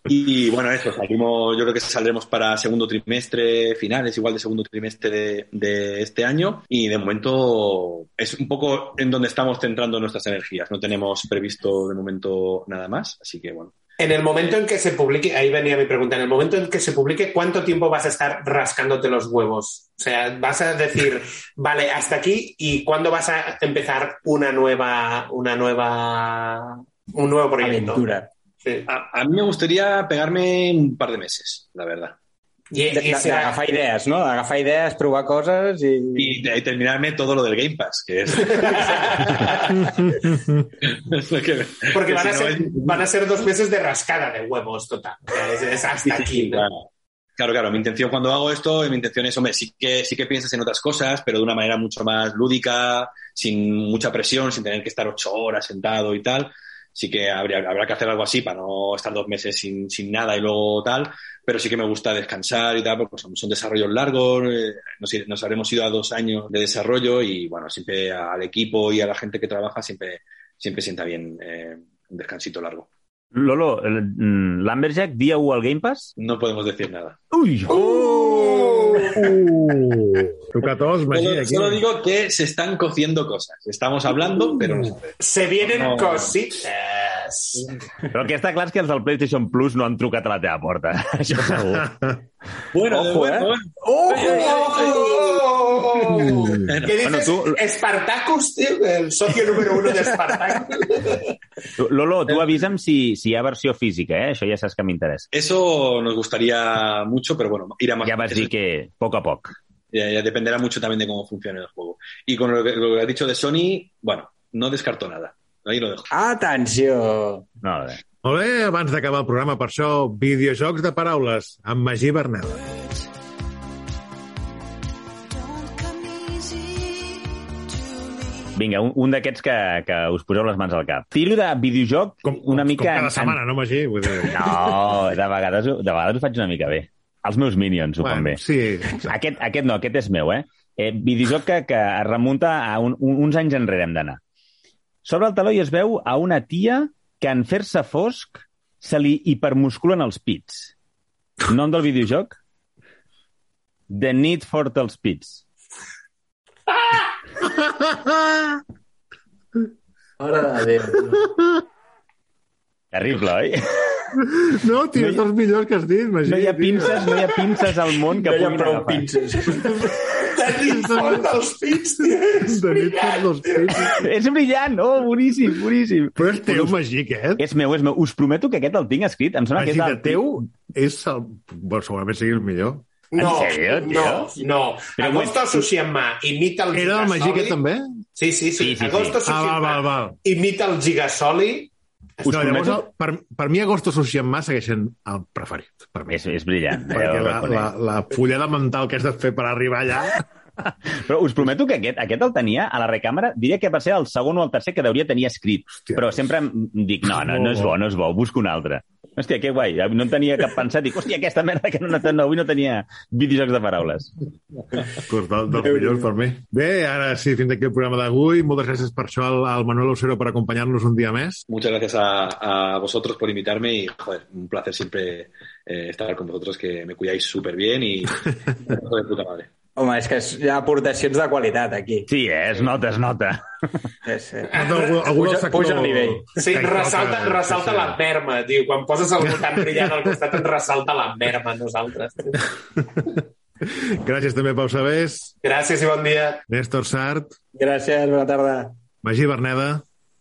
Y bueno, eso, salimos, yo creo que saldremos para segundo trimestre, finales igual de segundo trimestre de este año. Y de momento es un poco en donde estamos centrando nuestras energías. No tenemos previsto de momento nada más, así que bueno. En el momento en que se publique, ahí venía mi pregunta, en el momento en que se publique, ¿cuánto tiempo vas a estar rascándote los huevos? O sea, vas a decir, vale, hasta aquí, ¿y cuándo vas a empezar una nueva, una nueva, un nuevo proyecto? Aventura. Sí. A, a mí me gustaría pegarme un par de meses, la verdad. Y, y De- será- D'agafar idees, no? D'agafar idees, provar coses i... Y, y terminarme todo lo del Game Pass, que es... que- porque que van a, ser, es- van a ser dos meses de rascada de huevos, total. Es, es hasta aquí. claro. Claro, claro. Mi intención cuando hago esto, mi intención es, hombre, sí que, sí que piensas en otras cosas, pero de una manera mucho más lúdica, sin mucha presión, sin tener que estar ocho horas sentado y tal. Sí que habría, habrá que hacer algo así para no estar dos meses sin, sin nada y luego tal. Pero sí que me gusta descansar y tal, porque son, son desarrollos largos. eh, nos, nos habremos ido a dos años de desarrollo y, bueno, siempre al equipo y a la gente que trabaja siempre, siempre sienta bien eh, un descansito largo. Lolo, el- mm, Lumberjack, dia 1 al Game Pass? No podemos decir nada. Ui! Uh! Tos, Magí, Solo, aquí. solo digo que se están cociendo cosas. Estamos hablando, pero no se ve. Se vienen No. cositas. Però el que està clar és que els del PlayStation Plus no han trucat a la teva porta. Això segur. Bueno, Ojo, ¿eh? bueno. ¡Oh! ¿Qué dices? Bueno, tú- Spartacus, tío, el socio número uno de Spartacus. Tu- Lolo, tu avisa'm si, si hi ha versió física, eh? Això ja saps que m'interessa. Eso nos gustaría mucho, pero bueno, irá más. Ja vas dir que a poc a poc. Ya- ya dependerá mucho también de cómo funcione el juego. Y con lo que, lo que has dicho de Sony, bueno, no descarto nada. Ahí lo dejo. Atenció! No, bé. Molt bé, abans d'acabar el programa, per això, videojocs de paraules, amb Magí Berneda. Vinga, un, un d'aquests que, que us poseu les mans al cap. Tiro de videojoc Com, una com, mica... com cada en- setmana, no, Magí? Vull dir... No, de vegades, de vegades ho faig una mica bé. Els meus minions ho fan bé. sí, Aquest, aquest no, aquest és meu, eh? eh videojoc que, que es remunta a un, un, uns anys enrere hem d'anar. Sobre el taló i es veu a una tia que en fer-se fosc se li hipermusculen els pits. Nom del videojoc? The Need for els pits. Mare de Déu. Terrible, oi? No, tio, és dels millors que has dit, Magí. No hi ha pinces, no hi ha pinces al món que No hi ha puguin prou agafar. pinces. Tenim fort dels pits, tio. És De nit per dos brillant, tio. pits. És brillant! Oh, boníssim, boníssim. Però és teu, Magí, aquest? És meu, és meu. Us prometo que aquest el tinc escrit. Em sembla que Magí, és de el teu és el... Bueno, segurament sigui el millor. No, En sèrio, tio? no, no. Però Agosto Tsushima imita el Era el Magí aquest també? Sí, sí, sí. Sí, sí, sí. Agosto Ah, val, val, val. imita el Gigasoli. Us no, llavors, el, per, per mi Agosto Tsushima segueix sent el preferit. Per mi. És, és brillant. Perquè ho la, la, la fullada mental que has de fer per arribar allà... Però us prometo que aquest, aquest el tenia a la recàmera, diria que va ser el segon o el tercer que hauria tenir escrit. Hòstia. Però sempre em dic, no, no, no és bo, no és bo, busco un altre. Hòstia, que guai, no en tenia cap pensat. Dic, hòstia, aquesta merda que no, no, no, avui no tenia videojocs de paraules. Pues del, dels millors per mi. Bé, ara sí, fins aquí el programa d'avui. Moltes gràcies per això al, al Manuel Ocero per acompanyar-nos un dia més. Muchas gracias a, a vosotros por invitarme y, joder, un placer siempre eh, estar con vosotros, que me cuidáis súper bien y de puta madre. Home, és que hi ha aportacions de qualitat aquí. Sí, eh, es nota, es nota. Sí, sí. Algú, algú del Puja- sector... puja el nivell. Sí, que ressalta, ressalta sí, la merma, tio. Quan poses algú tan brillant al costat, ens ressalta la merma a nosaltres. Gràcies també, Pau Sabés, Gràcies i bon dia. Néstor Sart, Gràcies, bona tarda. Magí Berneda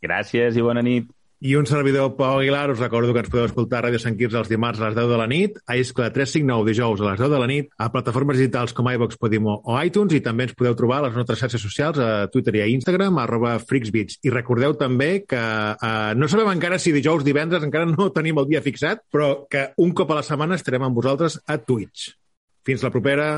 Gràcies i bona nit. I un servidor, Pau Aguilar. Us recordo que ens podeu escoltar a Ràdio Sant Quirze els dimarts a les 10 de la nit, a Iscla 359 dijous a les 10 de la nit, a plataformes digitals com iVox, Podimo o iTunes, i també ens podeu trobar a les nostres xarxes socials, a Twitter i a Instagram, arroba freaksbeats. I recordeu també que eh, no sabem encara si dijous, divendres, encara no tenim el dia fixat, però que un cop a la setmana estarem amb vosaltres a Twitch. Fins la propera.